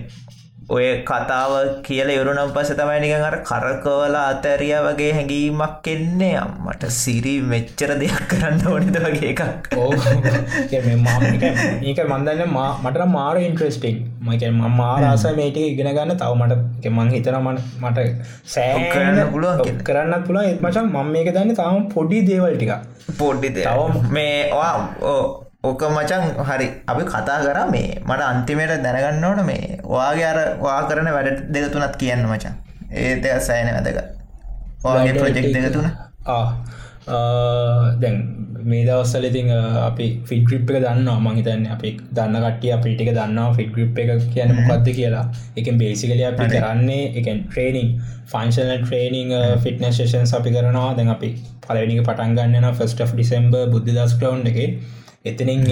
ඔය කතාව කියල යුරුනම් පස තමයි නිකන් අර කරකවල අතැරිය වගේ හැඟීමක් එන්නේ. අම්මට සිරි මෙච්චර දෙයක් කරන්න ඕනිද වගේ එකක්. ඒක මන්දන්න මට මාර ඉන්ට්‍රස්ටිං මක මාරාස මේටික ඉගෙන ගන්න. තව මට මං හිතනමට මට සෑ කරන්න පුළුවන්. කරන්න පුළ එත්මචන් මම මේක දන්න තාම පොඩි දේවල් ටික පොඩ්ඩි තව මේ ඕක මචන් හරි අපි කතා කර මේ මට අන්තිමයට දැනගන්න ඕන මේ වාගේ අර වා කරන වැඩ දෙක තුනත් කියන්න මචන් ඒත සෑන වැදක වාගේ ප්‍රජෙක්් දෙක තුන. දැන් මේ දවස්සල ඉතින් අපි ෆිට්‍රිප් එක දන්න මහිතන්න අපි දන්න කටිය අපිටික දන්නවා ෆිට්‍රිප් එක කියන මොකක්ද කියලා. එක බේසිකල අපි කරන්නේ එකන් ට්‍රේනිං ෆංශනල් ට්‍රේනිං ෆිට්නශේෂන් අපි කරනවා. දැන් අපි පලනික පටන්ගන්න ෆස්ට ඩිසම්බ බුද්ධ දස් කලවන්් එක එතනින්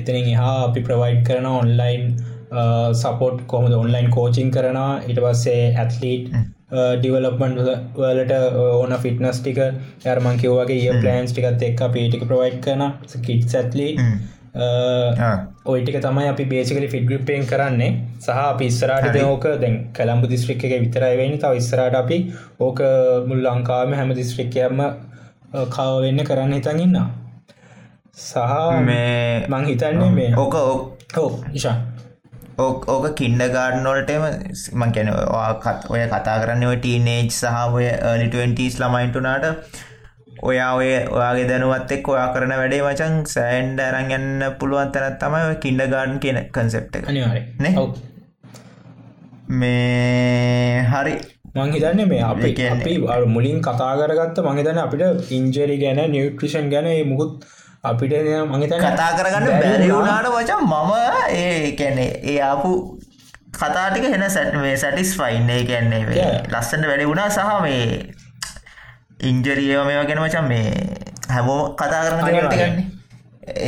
එතනින් එහා අපි ප්‍රවයිඩ් කරන ඔන්ලයින් සපෝට් කොමද ඔන්ලයින් කෝචිං කරනවා. ඉට පස්සේ ඇත්ලීට් ඩිවලප්මන්් වලට ඕන ෆිට්නස් ටික. යර්මං කිව්වගේ ඒ ප්ලන්ස් ටිකත් එක් පිටික ප්‍රවයිඩ් කරන කිට් ඇත්ලී ඔයිටික තමයි අපි බේසිකලි ෆිඩ්ගිප්පයෙන් කරන්නේ. සහ අපි ඉස්සරට ඕක දැන් කළම්බු දිස්ත්‍රික් එක විතරයිවෙනි තව ඉස්සරට අපි ඕක මුල් ලංකාම හැම දිස්ත්‍රික්කයම කවවෙන්න කරන්න හිතන් ඉන්නා සහ මේ මං හිතන්නේ මේ. ඕක ඕ ඉශා ඕක කින්ඩ ගාඩ්නොල්ටම මං කැන ඔය කතා කරන්න ඔය ටීනේජ් සහ ඔය ලිටස් ළමයින්ටුනාට ඔයා ඔය ඔයාගේ දැනුවත් එක් ඔයා කරන වැඩේ මචන් සෑන්ඩ අරන් යන්න පුළුවන් තැනත් තමයි කින්ඩ ගාඩන් කියන කන්සෙප්ට? මේ හරි. මංහිතන්න මේ අපි අපි මුලින් කතා කරගත්ත මහිතන අපිට ඉංජරි ගැන නිියට්‍රිෂන් ගැන මුකුත් අපිට මහිතන කතා කරගන්න බැරි වුණාට වචන් මම ඒ කැනෙ ඒ ආපු කතාටික හෙන සැට මේ සැටිස් ෆයින් ඒ කියන්නේ මේ Yeah. ලස්සට වැඩි වුණා සහ මේ ඉංජරියව මේ වගෙන මචන් මේ හැමෝ කතා කරන. ටිකන්නේ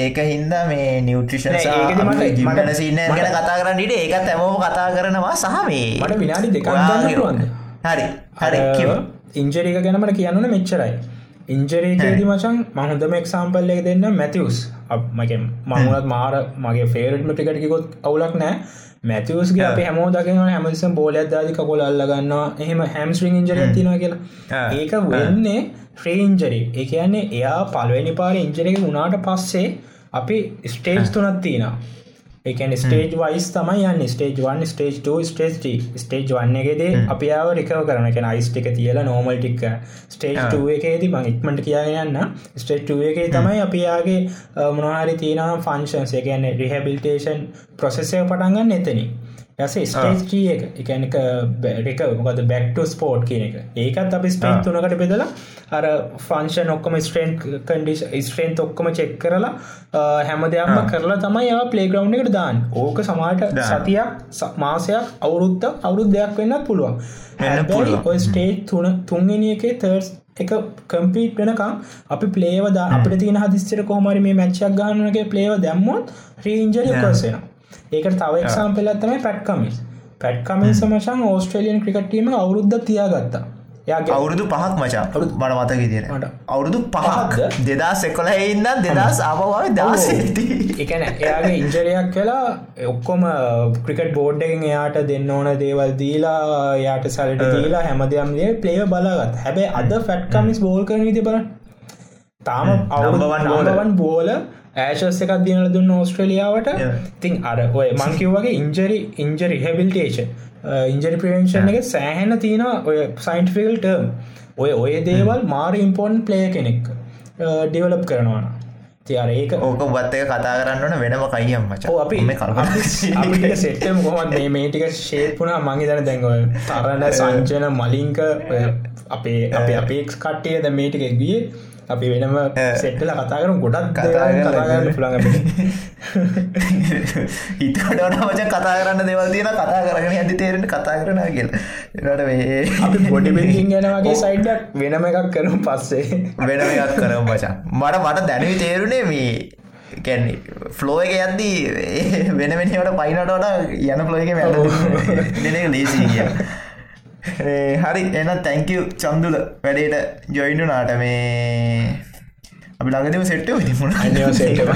ඒක හින්දා මේ නිියවට්‍රිෂන් නෑ, ඒකෙදි මට- ජිම්මන මට- සින්න ගැන කතා කරන්න ඉට ඒකත් හැමෝම කතා කරනවා සහ මේ මට විනාඩි ගන්න පුළුවන්ද? හරි හරි. ඉංජරික ගැනමට කියන්නන මෙච්චරයි ඉංජරීකේදී මචන් මහොදම එක්සාම්පල් එක දෙන්න මැතිවස් මක මංුණත් මාර මගේ ෆේරට්ම ටිකටිකොත් අවුලක් නෑ මැතිවස්ගේ අප හැමෝ දකින හැමසම් බෝලයක් දාදි කකොල අල්ලගන්නවා එහෙම හැම්ස්ට්‍රිං ඉංජර තින කියලා. ඒක වෙන්නේ ෆ්‍රේන්ජරි ඒ කියන්නේ එයා පල්වෙනි පාර ඉංජරක වුණාට පස්සේ අපි ස්ටේජ් තුනත් තියනවා එකන ස්ටේජ් වයිස් තමයි යන්න. Stage one stage stage stage වන්න එකෙදේ අපියාව රිකව කරන කෙන අයිස් ටික තියලා නෝමල් ටික්. ස්ටේජ් එකේදී මං ඉක්මට කියගෙන යන්න ස්ටේජ් ටුව එකේ තමයි අපියාගේ මොනහරි තියෙන ෆංශන්ස් එකන්න රිහැබිල්ටේෂන් ප්‍රොසෙසය පටන්ගන්න එතනි යස ස්ටේජ් එක. එකනක බැරික මොකද බැක්ට ස්පෝට් කියන එක. ඒකත් අපි ස්ටේජ් ආ. තුනකට බෙදලා අර ෆංශන් ඔක්කම ස්ට්‍රේන් කඩිස් ස්ට්‍රේන් ඔක්කම චෙක් කරලා හැම දෙයක්ම කරලා තමයි පලේග්‍රවන්් එකට දාන්න. ඕක සමාට. සතියක් මාසයක් අවුරුද්ධ අවුරුද් දෙයක් වෙන්න පුළුවන්. හැබැයි. ඔය ස්ටේජ් තුන තුන්ගෙන එක තර්ස් එක කම්පීට් වෙනකම් අපි පලේව ද අපට තින හදිස්තර කොහමරි මේ මැච්චක් ගන්නගේ පලේව දැම්මොත් රීන්ජරය Yeah. ඒකට තව එක්සාම් පෙලත්තමයි පැට්කමිස් පැට්කමින් සමචන් ඕස්ට්‍රලියන් ක්‍රිකටීම අවුරුද්ධ තියාගත්තා. යාගේ අවුරුදු පහක් මචා. අවුරුදු- මට මතක මට. අවුරුදු පහක්? දෙදස් එකොල ඉන්න දෙදස් ආපවාව දාසේති එකන එයාගේ ඉන්ජරයක් වෙලා ඔක්කොම ක්‍රිකට බෝඩ් එකෙන් එයාට දෙන්න ඕන දේවල් දීලා යාට සලට දීලා හැමදයම්ගේ පලේව බලාගත් හැබැයි අද ෆැට්කමිස් බෝල් කරන විති බල තාම bowler. අවුවන් බෝල ඇශස් එකක් දිනල දුන්න ඕස්ට්‍රලියාවට. තින් අර ඔය මංකිව්වගේ injury injury rehabilitation injury prevention එක සෑහෙන තියෙන ඔය සයින්ටිෆිකල් ටර්ම් ඔය ඔය දේවල් මාර ඉම්පෝර්න් ප්ලේ කෙනෙක් ඩිවලප් කරනවාන තියර ඒක ඕක බත් එක කතා කරන්නන වෙනම කයියම් මචා අපි සෙට්ටම කොමත් මේ මේටික ශේපුනා මංහිතන දැන්ගොල් තරණ සංචන මලින්ක අපේ අපේ අපේක් කට්ටිය ද මේටික ගිය අපි වෙනම සෙට්ටල කතා කරන ගොඩක් කතාගන්න පුළඟ හිතට මච කතා කරන්න දෙවල් තියෙන කතා කරගෙන ඇති තේරෙන කතා කරන කියල. එට මේ අපි පොඩි බිල්ලිින් ගැන වගේ සයිඩ්ඩක් වෙනම එකක් කරනු පස්සේ. වෙනම එකක් කරම මචා. මට මට දැනවි තේරුණේ මේ කැන්නේ ෆ්ලෝ එක යද්දී ඒ වෙන වෙනවට පයිනටට යන ෆ්ලෝ එක මැ දෙන ලේසි කිය හරි. එන තැංකව චන්දුල. වැඩේට ජොයින්ඩු නාට මේ අපි ළඟදම සෙට්ටෝ තිමුණ අනිවා සෙට්ටම.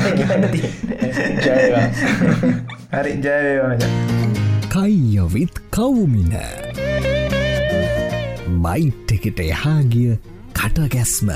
ජයවා. හරි ජයවේවනච කයියොවිත් කවුමින. බයිට් එකට එහාගිය කටගැස්ම